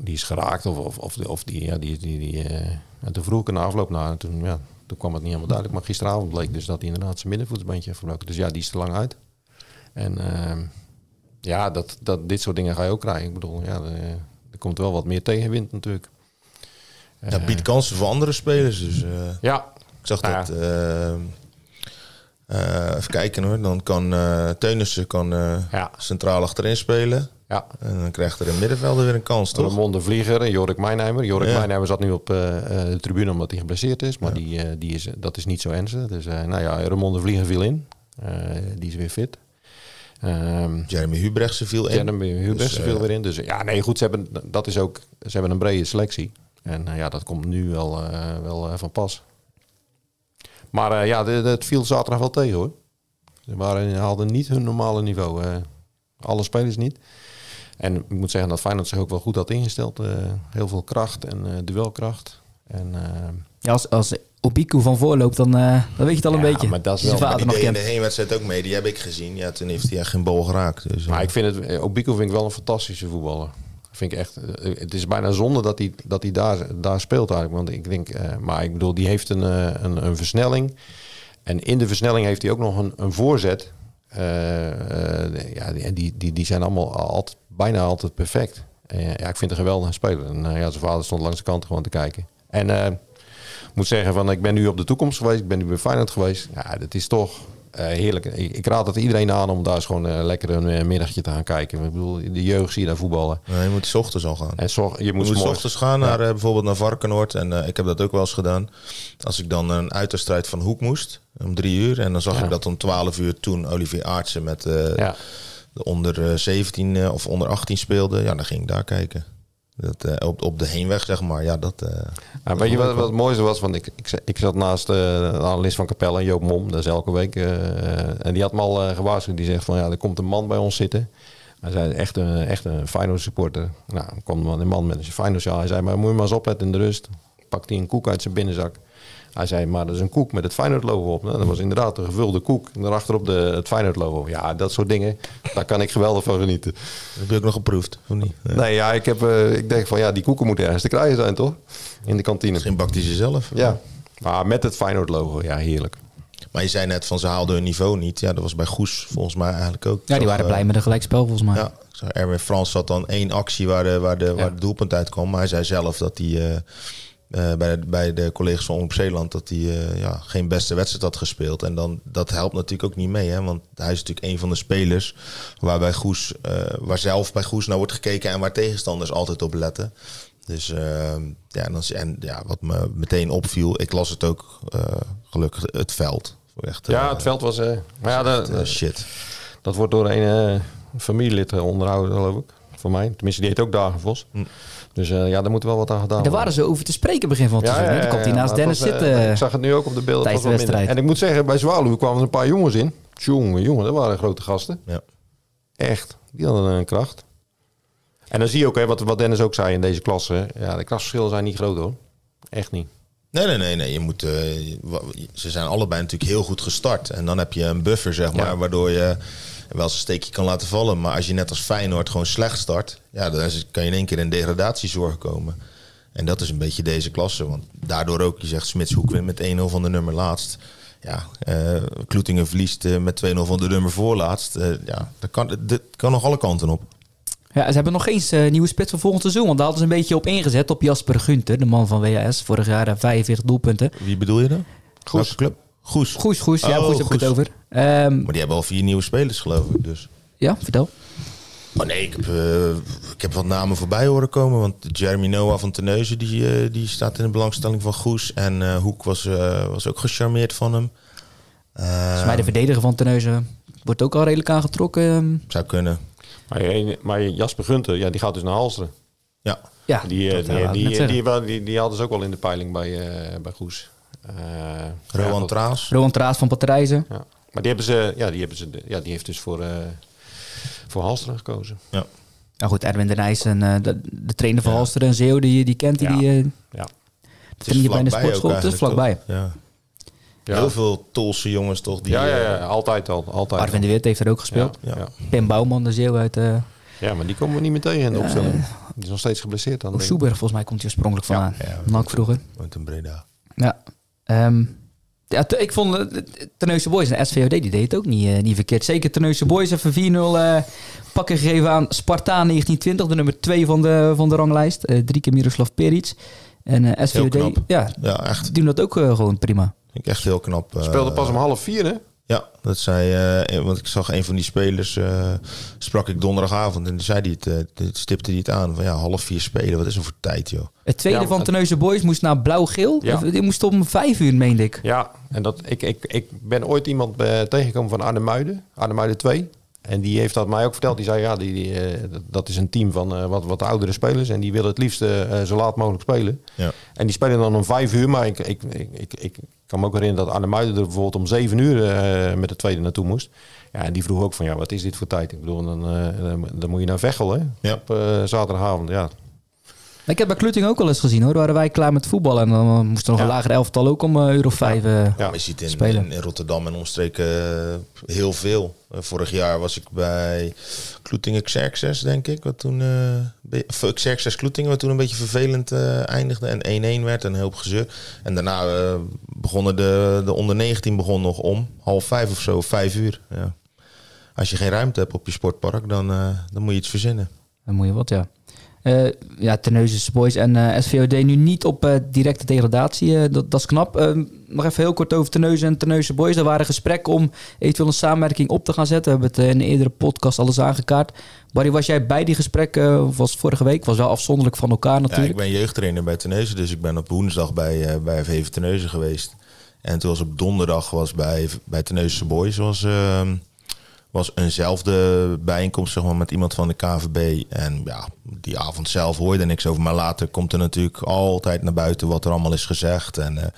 die is geraakt of, of, of, of die, ja, die, die, die, eh, en toen vroeg ik afloop naar en toen, ja, toen kwam het niet helemaal duidelijk. Maar gisteravond bleek dus dat hij inderdaad zijn middenvoetsbeentje heeft verbroken. Dus ja, die is te lang uit. En ehm, ja, dat, dat, dit soort dingen ga je ook krijgen. Ik bedoel, ja, er, er komt wel wat meer tegenwind natuurlijk. Dat biedt kansen voor andere spelers. Dus eh, Ja, ik zag Nou dat. eh, eh, even kijken hoor. Dan kan eh Teunissen kan, eh, Ja. centraal achterin spelen. Ja. En dan krijgt er een middenvelder weer een kans, toch? Ramon de Vlieger en Jorik Mijnheimer. Jorik Ja. Zat nu op eh, eh, de tribune omdat hij geblesseerd is. Maar die, eh, die is, dat is niet zo ernstig. Dus eh, nou ja, Ramon de Vlieger viel in. Die is weer fit. Ehm Jeremy Hubrechtse viel in. Jeremy Dus, viel eh, weer in. Dus ja, nee, goed. Ze hebben, dat is ook, ze hebben een brede selectie. En ja, dat komt nu wel, wel van pas. Maar ja, het viel zaterdag wel tegen hoor. Ze waren, hadden niet hun normale niveau. alle spelers niet. En ik moet zeggen dat Feyenoord zich ook wel goed had ingesteld. eh, heel veel kracht en eh, duelkracht. En, eh, Ja, als, als Obiku van voorloopt, dan, eh, dan weet je het al een Ja, beetje. maar dat is wel- vader Die nog deed in de heenwedstrijd ook mee. Die heb ik gezien. Ja, toen heeft hij echt geen bal geraakt. Dus, Maar ik vind het, Obico vind ik wel een fantastische voetballer. Vind ik echt, het is bijna zonde dat hij, dat hij daar, daar speelt eigenlijk. Want ik denk, eh, maar ik bedoel, die heeft een, een, een versnelling. En in de versnelling heeft hij ook nog een, een voorzet. Eh, eh, ja, die, die, die zijn allemaal altijd, bijna altijd perfect. Eh, ja, ik vind het een geweldige speler. En eh, ja, zijn vader stond langs de kant gewoon te kijken. En eh, ik moet zeggen, van, ik ben nu op de toekomst geweest. Ik ben nu bij Feyenoord geweest. Ja, dat is toch heerlijk. Ik, ik raad het iedereen aan om daar eens gewoon lekker een middagje te gaan kijken. Ik bedoel, de jeugd zie je daar voetballen. nee, je moet 's ochtends al gaan. En zorg, je Je moet, moet 's ochtends gaan naar bijvoorbeeld naar Varkenoord. En ik heb dat ook wel eens gedaan. Als ik dan een uitwedstrijd van Hoek moest, om drie uur. En dan zag Ja. ik dat om 12 uur toen Olivier Aartsen met Ja. De onder eh, 17 eh, of onder 18 speelde. Ja, dan ging ik daar kijken. Dat, eh, op, op de heenweg, zeg maar. Ja, dat... eh, Ja, weet je wat, wat het mooiste was? Want ik, ik, ik zat naast eh, de analist van Capelle, Joop Mom, dat is elke week. eh, en die had me al eh, gewaarschuwd. Die zegt van ja, er komt een man bij ons zitten. Hij zei echt een, echt een Feyenoord supporter. Nou, dan kwam een man met een Feyenoord sjaal. Hij zei, maar moet je maar eens opletten in de rust. Pakt hij een koek uit zijn binnenzak. Hij zei, maar dat is een koek met het Feyenoord logo op. Nou, dat was inderdaad een gevulde koek. En daarachterop de, het Feyenoord logo. Ja, dat soort dingen, daar kan ik geweldig van genieten. heb je ook nog geproefd, of niet? Ja. Nee, ja, ik, heb, eh, ik denk van ja, die koeken moeten ergens te krijgen zijn, toch? In de kantine. Misschien bakt hij ze zelf. Ja, maar met het Feyenoord logo, ja, heerlijk. Maar je zei net van ze haalden hun niveau niet. Ja, dat was bij Goes volgens mij eigenlijk ook. Ja, die waren blij met een gelijkspel volgens mij. Ja, Erwin Frans had dan één actie waar de, waar de, waar de doelpunt uitkwam. Maar hij zei zelf dat hij eh, bij, de, bij de collega's van Omroep Zeeland... dat hij eh, ja, geen beste wedstrijd had gespeeld. En dan, dat helpt natuurlijk ook niet mee. Hè? Want hij is natuurlijk een van de spelers... waar, bij Goes, eh, waar zelf bij Goes naar wordt gekeken... en waar tegenstanders altijd op letten. Dus eh, ja, dan, en ja, wat me meteen opviel... ik las het ook eh, gelukkig, het veld. Echt, Ja, eh, het veld was... eh maar ja, dat, eh, shit. dat wordt door een eh, familielid eh, onderhouden, geloof ik. Voor mij. Tenminste, die heet ook Dagenvos. Dus eh, ja, daar moet wel wat aan gedaan Daar worden. waren ze over te spreken begin van het seizoen. hè? Dan komt hij naast maar Dennis was, eh, zitten. ik zag het nu ook op de beelden. tijdens de wedstrijd. En ik moet zeggen, bij Zwaluw kwamen er een paar jongens in. Jongen, jongen, dat waren grote gasten. Ja. Echt, die hadden een kracht. En dan zie je ook, hè, wat, wat Dennis ook zei in deze klasse. Ja, de klasverschillen zijn niet groot hoor. Echt niet. Nee, nee, nee, nee. Je moet, eh, ze zijn allebei natuurlijk heel goed gestart. En dan heb je een buffer, zeg maar, Ja. waardoor je wel eens een steekje kan laten vallen. Maar als je net als Feyenoord gewoon slecht start, ja, dan is- kan je in één keer in degradatiezorg komen. En dat is een beetje deze klasse. Want daardoor ook, je zegt Smitshoek wint met 1-0 van de nummer laatst. Ja, eh Kloetingen verliest eh, met 2-0 van de nummer voorlaatst. Eh ja, dat kan, kan nog alle kanten op. Ja, ze hebben nog geen eh, nieuwe spits voor volgend seizoen. Want daar hadden ze een beetje op ingezet. Op Jasper Gunter, de man van WAS. Vorig jaar eh, 45 doelpunten. Wie bedoel je dan? Goes. Welke club? Goes. Goes, Goes. Ja, Oh, Goes heb ik het over. Ehm, Maar die hebben al vier nieuwe spelers, geloof ik. Dus. ja, vertel. Oh nee, ik heb, eh, ik heb wat namen voorbij horen komen. Want Jeremy Noah van Teneuzen die, eh, die staat in de belangstelling van Goes. En eh, Hoek was, eh, was ook gecharmeerd van hem. Eh, Volgens mij de verdediger van Teneuzen wordt ook al redelijk aangetrokken. ehm. zou kunnen. Maar, maar Jasper Gunter, ja, die gaat dus naar Halsteren. Ja. Ja, Die, die, die, die, zeggen. die, wel- die, die hadden ze ook wel in de peiling bij, eh, bij Goes. Eh, ja, Rowan Traas. Rowan Traas van Patrijzen. Ja. Maar die hebben ze, ja, die hebben ze, ja, die heeft dus voor, eh voor Halsteren gekozen. Ja. Nou goed, Erwin de Nijssen, eh, de, de trainer van Ja. Halster en Zeeuw, die, die kent die. Ja. die eh, Ja. Het je bij de vlakbij ook sportschool. Het is vlakbij. Ja. Ja. Heel veel Tolse jongens toch? Die, ja, ja, eh, ja, altijd al. Altijd Arvin al. de Weert heeft er ook gespeeld. Ja. Pim Bouwman, de Zeeuw uit eh Ja, maar die komen we niet meer tegen in de opstelling. Die is nog steeds geblesseerd dan. Soeberg. Volgens mij komt hij oorspronkelijk vandaan. Ja, vroeger. In Breda. Ja. Ehm, ja, ik vond uh, Terneuzen Boys en SVOD, die deed het ook niet, eh, niet verkeerd. Zeker Terneuzen Boys even 4-0 eh, pakken gegeven aan Spartaan 1920, de nummer 2 van de, van de ranglijst. Eh, drie keer Miroslav Peric. En eh, SVOD, ja, Ja, echt. die doen dat ook eh, gewoon prima. Vind ik echt heel knap. eh, Speelde pas om half vier, hè? Ja, dat zei, eh, want ik zag een van die spelers, eh, sprak ik donderdagavond en zei die het, eh, dit stipte hij het aan. Van ja, half vier spelen, wat is er voor tijd joh? Het tweede Ja, van Terneuzen Boys moest naar blauw-geel. Ja. Die moest om vijf uur, meende ik. Ja, en dat, ik, ik, ik ben ooit iemand tegengekomen van Arne Muiden, Arne Muiden 2. En die heeft dat mij ook verteld. Die zei, ja, die, die, eh, dat- is een team van eh, wat, wat oudere spelers. En die willen het liefst eh, zo laat mogelijk spelen. Ja. En die spelen dan om vijf uur. Maar ik, ik, ik, ik, ik kan me ook herinneren dat Muiden er bijvoorbeeld om zeven uur eh, met de tweede naartoe moest. Ja, en die vroeg ook van, ja, wat is dit voor tijd? Ik bedoel, dan, eh, dan, moet je naar Veghel, hè? Ja. Op eh, zaterdagavond, ja. Ik heb bij Klutting ook wel eens gezien hoor. Waren wij klaar met voetballen. En dan eh, moest er nog Ja. een lager elftal ook om eh, uur of vijf. eh, Ja. Je ziet in, spelen. in, Rotterdam en omstreken heel veel. Eh, vorig jaar was ik bij Kloetingen Xerxes, denk ik. Wat toen, eh of Xerxes Kloetingen, wat toen een beetje vervelend eh, eindigde. En 1-1 werd en een hoop gezeur. En daarna begonnen de, de onder 19 begon nog om. Half vijf of zo, vijf uur. Ja. Als je geen ruimte hebt op je sportpark, dan, eh, dan moet je iets verzinnen. Dan moet je wat, ja. Eh ja, Terneuzen Boys en eh, SVOD nu niet op eh, directe degradatie. dat, dat is knap. Eh, nog even heel kort over Terneuzen en Terneuzen Boys. Er waren gesprekken om eventueel een samenwerking op te gaan zetten. We hebben het in een eerdere podcast alles aangekaart. Barry, was jij bij die gesprekken? of was vorige week? Was wel afzonderlijk van elkaar Ja, natuurlijk. ik ben jeugdtrainer bij Terneuzen, dus ik ben op woensdag bij, bij VV Terneuzen geweest. En toen was op donderdag was bij, bij Terneuzense Boys was, ehm, was eenzelfde bijeenkomst zeg maar, met iemand van de KVB. En ja, die avond zelf hoorde er niks over. Maar later komt er natuurlijk altijd naar buiten wat er allemaal is gezegd. En eh,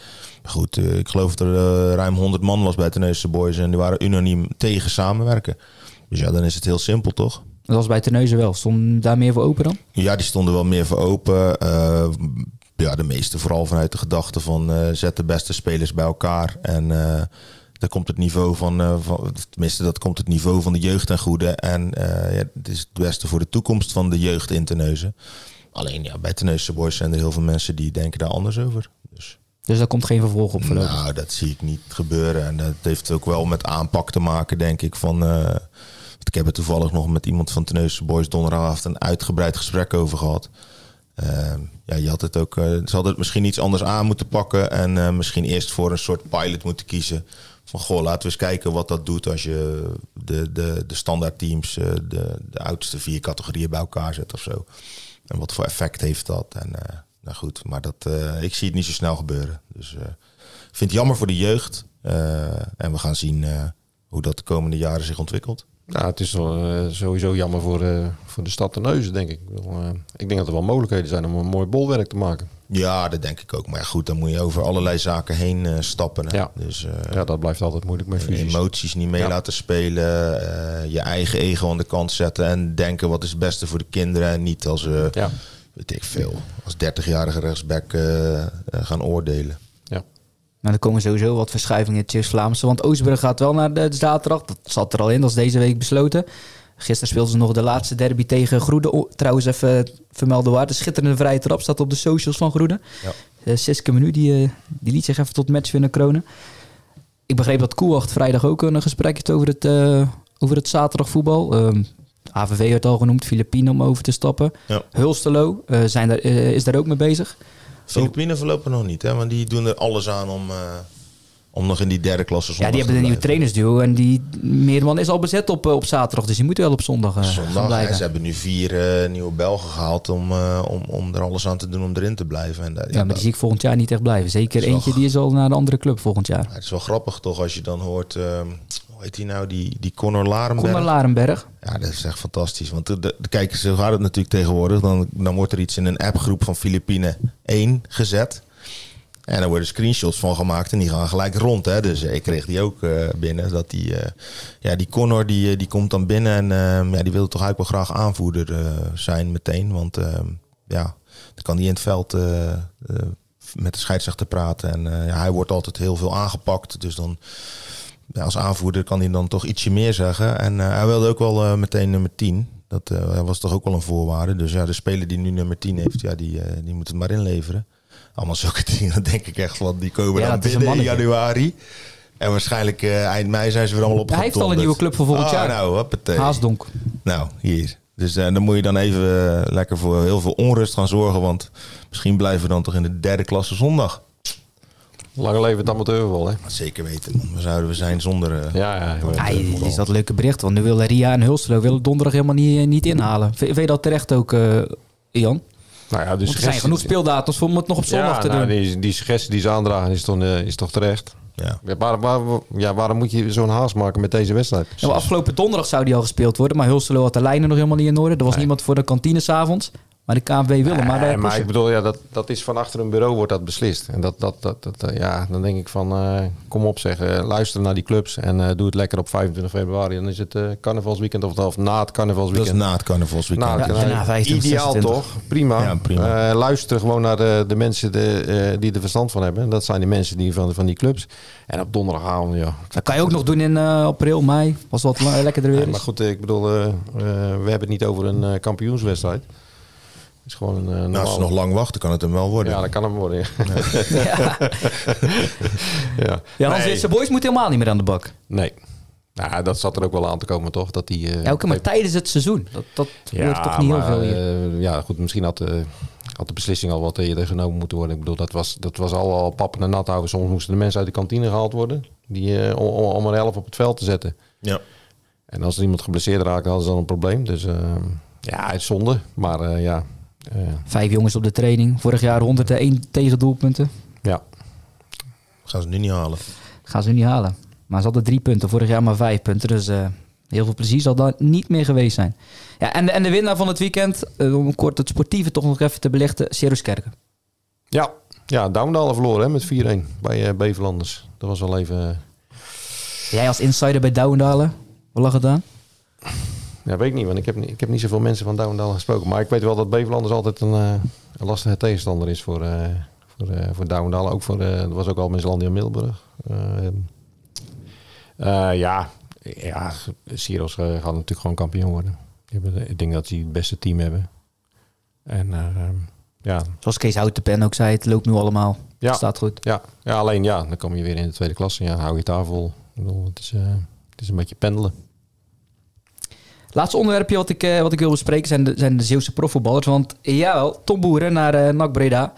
goed, eh, ik geloof dat er eh, ruim 100 man was bij Terneuzense Boys. En die waren unaniem tegen samenwerken. Dus ja, dan is het heel simpel toch? Dat was bij Terneuzen wel. Stond daar meer voor open dan? Ja, die stonden wel meer voor open. Ja, de meeste vooral vanuit de gedachte van zet de beste spelers bij elkaar. En daar komt het niveau van, eh, van, tenminste dat komt het niveau van de jeugd ten goede. En eh, ja, het is het beste voor de toekomst van de jeugd in Terneuzen. Alleen ja, bij Terneuzense Boys zijn er heel veel mensen die denken daar anders over. Dus Dus daar komt geen vervolg op voorlopig. nou, dat zie ik niet gebeuren. En dat heeft ook wel met aanpak te maken, denk ik. Van, eh, want ik heb er toevallig nog met iemand van Tenneuze Boys donderdagavond een uitgebreid gesprek over gehad. Ehm, ja, je had het ook, ze hadden het misschien iets anders aan moeten pakken. En misschien eerst voor een soort pilot moeten kiezen. Van goh, laten we eens kijken wat dat doet als je de, de, de standaard teams, eh, de, de oudste vier categorieën bij elkaar zet of zo. En wat voor effect heeft dat? En eh, nou goed, maar dat, eh, ik zie het niet zo snel gebeuren. Dus ik vind het jammer voor de jeugd. En we gaan zien hoe dat de komende jaren zich ontwikkelt. Ja, het is eh, sowieso jammer voor, eh, voor de stad Terneuzen, denk ik. Ik, eh, ik denk dat er wel mogelijkheden zijn om een mooi bolwerk te maken. Ja, dat denk ik ook. Maar ja, goed, dan moet je over allerlei zaken heen stappen. Hè? Ja. Dus Ja, dat blijft altijd moeilijk met fusies. emoties niet mee Ja. laten spelen. je eigen ego aan de kant zetten. En denken wat is het beste voor de kinderen. En niet als, eh Ja, weet ik veel, als 30-jarige rechtsback gaan oordelen. Nou, er komen sowieso wat verschuivingen in het Vlaamse. Want Oostburg gaat wel naar de, zaterdag. Dat zat er al in, dat is deze week besloten. Gisteren speelden ze nog de laatste derby tegen Groede. Trouwens, even vermelden waar. De schitterende vrije trap staat op de socials van Groede. Ja. Uh, Siske Menu, die, eh, die liet zich even tot match winnen kronen. Ik begreep dat Koewacht vrijdag ook een gesprek heeft over het, eh, over het zaterdagvoetbal. Ehm AVV werd al genoemd, Filipine om over te stappen. Ja. Hulstelo eh, zijn daar, is daar ook mee bezig. Filipijnen verlopen nog niet, hè? Want die doen er alles aan om, eh, om nog in die derde klasse Ja, zondag die hebben een nieuwe trainersduo en die Meerman is al bezet op, eh, op zaterdag, dus die moet wel op zondag gaan Zondag. blijven. En ze hebben nu vier nieuwe Belgen gehaald om, om, om er alles aan te doen om erin te blijven. En, eh, ja, maar die zie ik volgend jaar niet echt blijven. Zeker wel eentje die is al naar de andere club volgend jaar. Ja, het is wel grappig toch als je dan hoort, ehm, heet die nou? Die, die Conor Larenberg. Conor Larenberg. Ja, dat is echt fantastisch. Want de, de, kijk, zo gaat het natuurlijk tegenwoordig. Dan, dan wordt er iets in een appgroep van Filipine 1 gezet. En daar worden screenshots van gemaakt en die gaan gelijk rond. Hè? Dus ik kreeg die ook uh, binnen. Dat die, uh, ja, die Connor die, die komt dan binnen en uh, ja, die wil toch eigenlijk wel graag aanvoerder zijn meteen. Want ja, dan kan hij in het veld met de scheidsrechter praten. En ja, hij wordt altijd heel veel aangepakt. Dus dan ja, als aanvoerder kan hij dan toch ietsje meer zeggen. En hij wilde ook wel meteen nummer 10. Dat was toch ook wel een voorwaarde. Dus ja, de speler die nu nummer 10 heeft, ja, die, die moet het maar inleveren. Allemaal zulke [laughs] dingen, denk ik echt van, die komen Ja, dan binnen in januari. En waarschijnlijk eh, eind mei zijn ze weer allemaal op. Hij heeft al een nieuwe club voor volgend jaar. Nou, hoppatee. Haasdonk. Nou, hier. Dus eh, dan moet je dan even eh, lekker voor heel veel onrust gaan zorgen. Want misschien blijven we dan toch in de derde klasse zondag. Lange leven het amateurvoetbal, hè? Zeker weten. man. Waar zouden we zijn zonder... eh, Ja, ja. Ja, is dat een leuke bericht? Want nu willen Ria en Hulselo willen donderdag helemaal niet, niet inhalen. V- Vind je dat terecht ook, eh, Jan? Nou ja, dus Want er zijn genoeg speeldatums om het nog op zondag ja, te nou, doen. Die, die suggestie die ze aandragen is toch, eh, is toch terecht. ja. Ja, waar, waar, ja, waarom moet je zo'n haast maken met deze wedstrijd? Ja, afgelopen donderdag zou die al gespeeld worden. Maar Hulselo had de lijnen nog helemaal niet in orde. Er was Nee. niemand voor de kantine s'avonds. Maar de KNVB willen. maar, Nee, daar maar ik bedoel, ja, dat, dat is van achter een bureau wordt dat beslist. En dat, dat, dat, dat, eh, ja, dan denk ik van, eh, kom op zeg, eh, luister naar die clubs en eh, doe het lekker op 25 februari. Dan is het eh, carnavalsweekend of, of na het Dat is carnavalsweekend. na het carnavalsweekend. Ja, nou, na 25, ideaal 26. toch? Prima. Ja, prima. Eh, luister gewoon naar de, de mensen de, eh, die er verstand van hebben. Dat zijn die mensen die van, van die clubs. En op donderdagavond, ja. Dat kan je ook nog doen in eh, april, mei. Als wat lekkerder weer Ja, is. maar goed, eh, ik bedoel, eh, eh, we hebben het niet over een eh, kampioenswedstrijd. Het is gewoon een eh, Nou, als ze nog lang wachten, kan het hem wel worden. Ja, dat kan hem worden. Ja. Ja, [laughs] ja. ja Hans Nee. Boys moet helemaal niet meer aan de bak. Nee. Nou, dat zat er ook wel aan te komen, toch? Dat die, eh, Ja, oké, maar tijdens het seizoen. Dat, dat hoort toch niet heel veel hier. eh, ja, goed, misschien had, eh, had de beslissing al wat eerder genomen moeten worden. Ik bedoel, dat was, dat was al, al pappen en nat houden. Soms moesten de mensen uit de kantine gehaald worden. Die, om, om, er elf op het veld te zetten. Ja. En als er iemand geblesseerd raakte, hadden ze dan een probleem. Dus ja, het is zonde. Maar eh, ja, Vijf jongens op de training. Vorig jaar 101 tegendoelpunten. ja. Gaan ze nu niet halen. Gaan ze nu niet halen. Maar ze hadden drie punten. Vorig jaar maar vijf punten. Dus eh, heel veel plezier zal daar niet meer geweest zijn. Ja, en, de, en de winnaar van het weekend, eh, om kort het sportieve toch nog even te belichten, Seruskerken. Ja, ja Douwendalen verloren hè, met 4-1 bij eh Beverlanders. Dat was wel even... Jij als insider bij Douwendalen, wat lag het aan? Ja, weet ik niet, want ik heb, niet- ik heb niet zoveel mensen van Douwendalen gesproken. Maar ik weet wel dat Beverlanders altijd een, eh, een lastige tegenstander is voor, eh voor, eh voor Douwendalen. Ook voor, dat was ook al met Zeelandia Middelburg. Ja, ja, Siros gaat natuurlijk gewoon kampioen worden. Ik denk dat die het beste team hebben. En ja, Zoals Kees Houtenpen ook zei, het loopt nu allemaal. Ja. Het staat goed. ja, ja, alleen ja, dan kom je weer in de tweede klasse. Ja, hou je vol. Ik bedoel, het, is, het is een beetje pendelen. Laatste onderwerpje wat ik, eh, wat ik wil bespreken zijn de, zijn de Zeeuwse profvoetballers. Want jawel, Tom Boeren naar eh NAC Breda.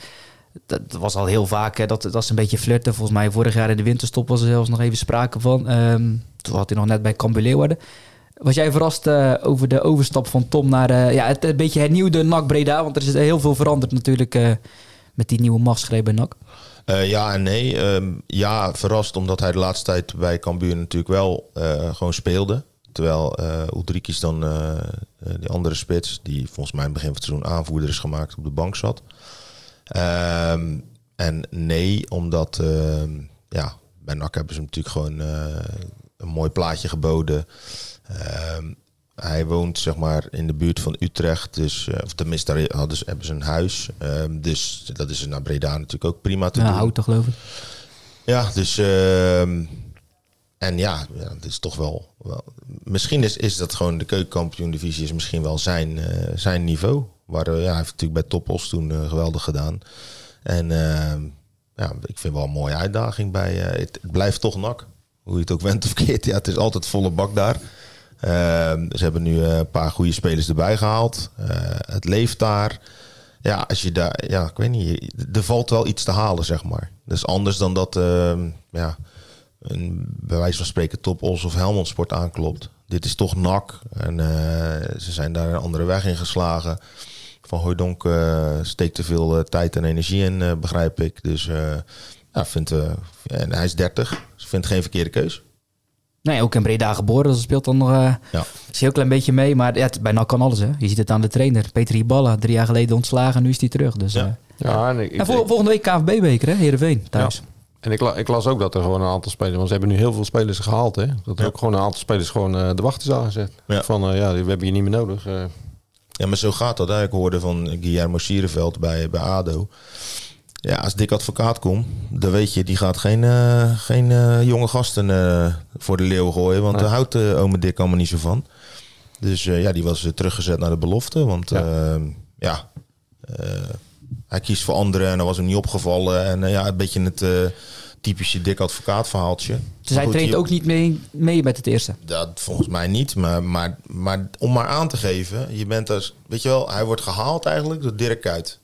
Dat was al heel vaak, dat, dat is een beetje flirten. Volgens mij vorig jaar in de winterstop was er zelfs nog even sprake van. Ehm, toen had hij nog net bij Cambuur Leeuwarden. Was jij verrast eh, over de overstap van Tom naar ja, het een beetje hernieuwde NAC Breda? Want er is heel veel veranderd natuurlijk met die nieuwe machtsgreep bij NAC. Ja en nee. Ehm, ja, verrast omdat hij de laatste tijd bij Cambuur natuurlijk wel gewoon speelde. Terwijl eh Ulrikis dan, eh, eh, die andere spits, die volgens mij in het begin van het seizoen aanvoerder is gemaakt, op de bank zat. Ehm, en nee, omdat ehm, ja, bij NAC hebben ze hem natuurlijk gewoon een mooi plaatje geboden. Ehm, hij woont zeg maar in de buurt van Utrecht, dus, of tenminste daar hadden ze, hebben ze een huis. Dus dat is naar Breda natuurlijk ook prima te Ja, doen. Houten geloof ik. Ja, dus. En ja, ja, het is toch wel. wel misschien is, is dat gewoon de keukenkampioen-divisie is misschien wel zijn, eh, zijn niveau. Waar, eh, ja, hij heeft natuurlijk bij Topos toen eh, geweldig gedaan. En ehm, ja, ik vind wel een mooie uitdaging bij. het, het blijft toch nak. Hoe je het ook went of keert. Ja, het is altijd volle bak daar. Ehm, ze hebben nu een paar goede spelers erbij gehaald. Eh, het leeft daar. Ja, als je daar, ja, ik weet niet, er valt wel iets te halen, zeg maar. Is anders dan dat, ehm, ja, een, bij wijze van spreken Top Os of Helmond Sport aanklopt. Dit is toch nak en eh, ze zijn daar een andere weg in geslagen. Van Hooydonk eh steekt te veel eh, tijd en energie in, eh, begrijp ik. Dus eh ja, vindt, eh, en hij is 30, dus vindt geen verkeerde keus. Nee, ook in Breda geboren, dus dat speelt dan nog uh, Ja. een heel klein beetje mee. Maar ja, het, bij NAC kan alles, hè. Je ziet het aan de trainer. Peter Hiballa, drie jaar geleden ontslagen, nu is hij terug. Dus, Ja. Ja, en ik, ik- en vol- volgende week KVB-beker, hè, Heerenveen, thuis. Ja. En ik, la- ik las ook dat er gewoon een aantal spelers... Want ze hebben nu heel veel spelers gehaald, hè. Dat er Ja. ook gewoon een aantal spelers gewoon eh, de wacht is aangezet. Ja. Van, eh, ja, we hebben je niet meer nodig. eh. Ja, maar zo gaat dat. Hè. Ik hoorde van Guillermo Sierenveld bij, bij ADO. Ja, als Dick Advocaat komt, dan weet je, die gaat geen, geen jonge gasten voor de leeuw gooien. Want daar houdt uh, ome Dick allemaal niet zo van. Dus ja, die was teruggezet naar de belofte. Want Ja. ja, ja hij kiest voor anderen en dat was hem niet opgevallen. En eh, ja, een beetje het eh, typische Dick Advocaat verhaaltje. Dus hij goed, traint ook niet mee, mee met het eerste. dat volgens mij niet, maar, maar, maar om maar aan te geven, je bent als, weet je wel, hij wordt gehaald eigenlijk door Dirk Kuyt.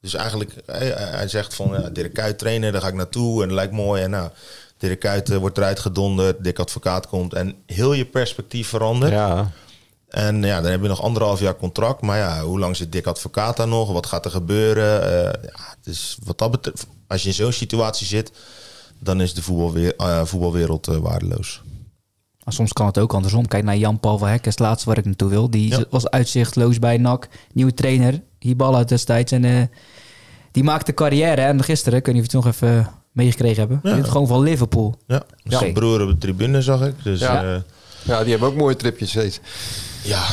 Dus eigenlijk, hij, hij zegt van, ja, Dirk Kuyt trainen, daar ga ik naartoe en dat lijkt mooi. En nou, Dirk Kuyt eh, wordt eruit gedonderd, Dick Advocaat komt en heel je perspectief verandert. Ja, En ja, dan heb je nog anderhalf jaar contract. Maar ja, hoe lang zit Dick Advocaat daar nog? Wat gaat er gebeuren? Eh, ja, dus wat dat betreft, als je in zo'n situatie zit, dan is de voetbalwer eh, voetbalwereld eh, waardeloos. Maar soms kan het ook andersom. Kijk naar Jan-Paul van Hek, is het laatste waar ik naartoe wil. Die Ja. was uitzichtloos bij NAC. Nieuwe trainer, Hiballa destijds. En eh, die maakte carrière. En gisteren, of je het nog even meegekregen hebben. Ja. Gewoon van Liverpool. Ja, Ja. zijn broer op de tribune zag ik. Dus Ja. ja, ja die hebben ook mooie tripjes steeds. Ja,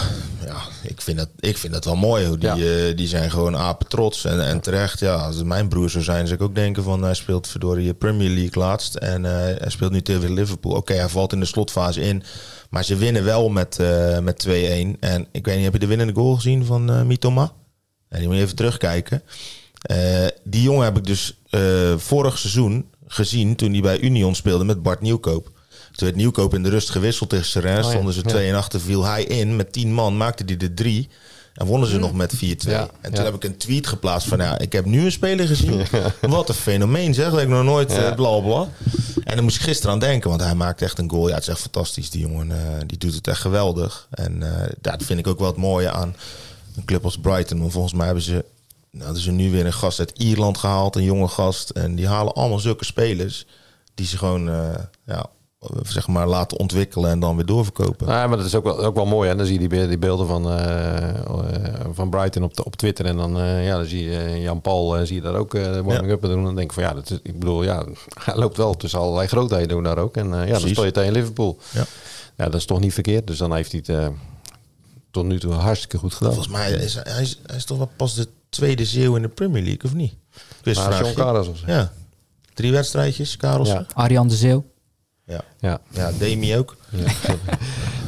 ja ik, vind dat, ik vind dat wel mooi. Hoe die, Ja. eh, die zijn gewoon apen trots. En, en terecht, ja, als het mijn broer zou zijn, zou ik ook denken van hij speelt verdorie Premier League laatst. En eh, hij speelt nu tegen Liverpool. Oké, hij valt in de slotfase in. Maar ze winnen wel met, eh, met 2-1. En ik weet niet, heb je de winnende goal gezien van Mitoma? Ja, die moet je even terugkijken. Die jongen heb ik dus vorig seizoen gezien toen hij bij Union speelde met Bart Nieuwkoop. Toen werd Nieuwkoop in de rust gewisseld tegen Serrain. Oh Stonden ze ja. 2 en achter, viel hij in. Met 10 man maakte hij de 3. En wonnen ze nog met 4-2. Ja, en toen ja. heb ik een tweet geplaatst van... Ja, ik heb nu een speler gezien. [laughs] Wat een fenomeen zeg. Dat heb ik nog nooit Ja. eh, bla bla. En daar moest ik gisteren aan denken. Want hij maakt echt een goal. Ja, het is echt fantastisch. Die jongen eh, die doet het echt geweldig. En ja, dat vind ik ook wel het mooie aan een club als Brighton. Want volgens mij hebben ze... Nou, hadden ze nu weer een gast uit Ierland gehaald. Een jonge gast. En die halen allemaal zulke spelers. Die ze gewoon... ja, zeg maar laten ontwikkelen en dan weer doorverkopen. Ja, maar dat is ook wel, ook wel mooi. Hè? Dan zie je die, be- die beelden van, eh, eh, van Brighton op, de- op Twitter. En dan eh, ja, dan zie je Jan-Paul zie je daar ook eh, de warming-up doen. En dan denk ik van ja, dat is, ik bedoel, ja, [laughs] hij loopt wel tussen allerlei grootheden doen daar ook. En eh, ja, dan speel je tegen Liverpool. Ja. Ja, dat is toch niet verkeerd. Dus dan heeft hij het eh, tot nu toe hartstikke goed gedaan. Volgens mij is hij, hij is, hij is toch wel pas de tweede zeeuw in de Premier League, of niet? John Carlos of zo. Ja. Drie wedstrijdjes, Karelsen. Ja. Arjan de Zeeuw. Ja. Ja. Ja, Demi ook. [laughs]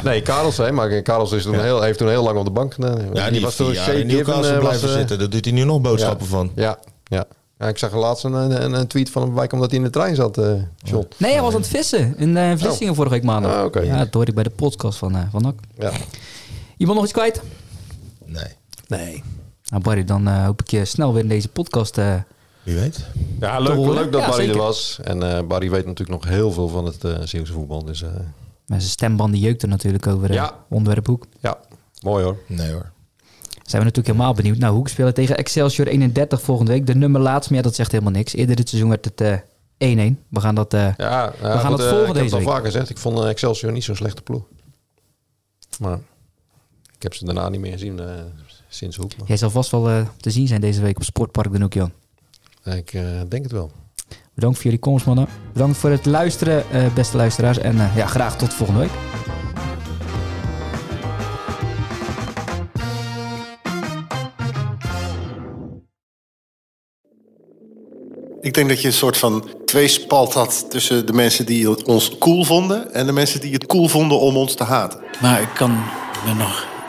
Nee, Karels, hè, maar Karels is toen Ja. heel, heeft toen heel lang op de bank gedaan. Ja, die was toen in Newcastle eh, blijven eh, zitten. Daar doet hij nu nog boodschappen van. Ja, ja. ja, ik zag laatst een, een, een tweet van hem bij omdat hij in de trein zat, John. Nee, hij was aan het vissen in eh Vlissingen vorige week maandag. Ah. Ja, dat hoorde ik bij de podcast van, eh van NAC. Ja. Iemand nog iets kwijt? Nee, Nee. Nou Barry, dan hoop ik je snel weer in deze podcast... wie weet. Ja, leuk, leuk dat Ja, Barry zeker. er was. En eh, Barry weet natuurlijk nog heel veel van het eh Zeeuwse voetbal. Dus eh, met zijn stemband die jeukt er natuurlijk over eh Ja. onderwerphoek. ja, mooi hoor. Nee hoor. Zijn we natuurlijk helemaal benieuwd. Nou, Hoek spelen tegen Excelsior 31 volgende week. De nummer laatst, maar ja, dat zegt helemaal niks. Eerder dit seizoen werd het eh 1-1. We gaan dat... eh, Ja, We gaan het eh, volgen Ik heb het al week. vaker gezegd. Ik vond Excelsior niet zo'n slechte ploeg. Maar ik heb ze daarna niet meer gezien eh, sinds Hoek. Maar Jij zal vast wel te zien zijn deze week op Sportpark Den Hoek, Jan. Ik eh, denk het wel. Bedankt voor jullie komst, mannen. Bedankt voor het luisteren, eh, beste luisteraars. En eh, ja, graag tot volgende week. Ik denk dat je een soort van tweespalt had tussen de mensen die ons cool vonden en de mensen die het cool vonden om ons te haten. Maar ik kan me nog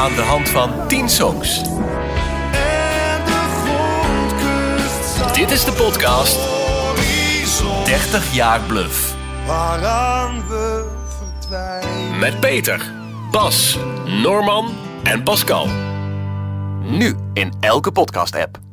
Aan de hand van 10 songs. Dit is de podcast 30 jaar bluff. Waaraan we verdwijnen. Met Peter, Bas, Norman en Pascal. Nu in elke podcast-app.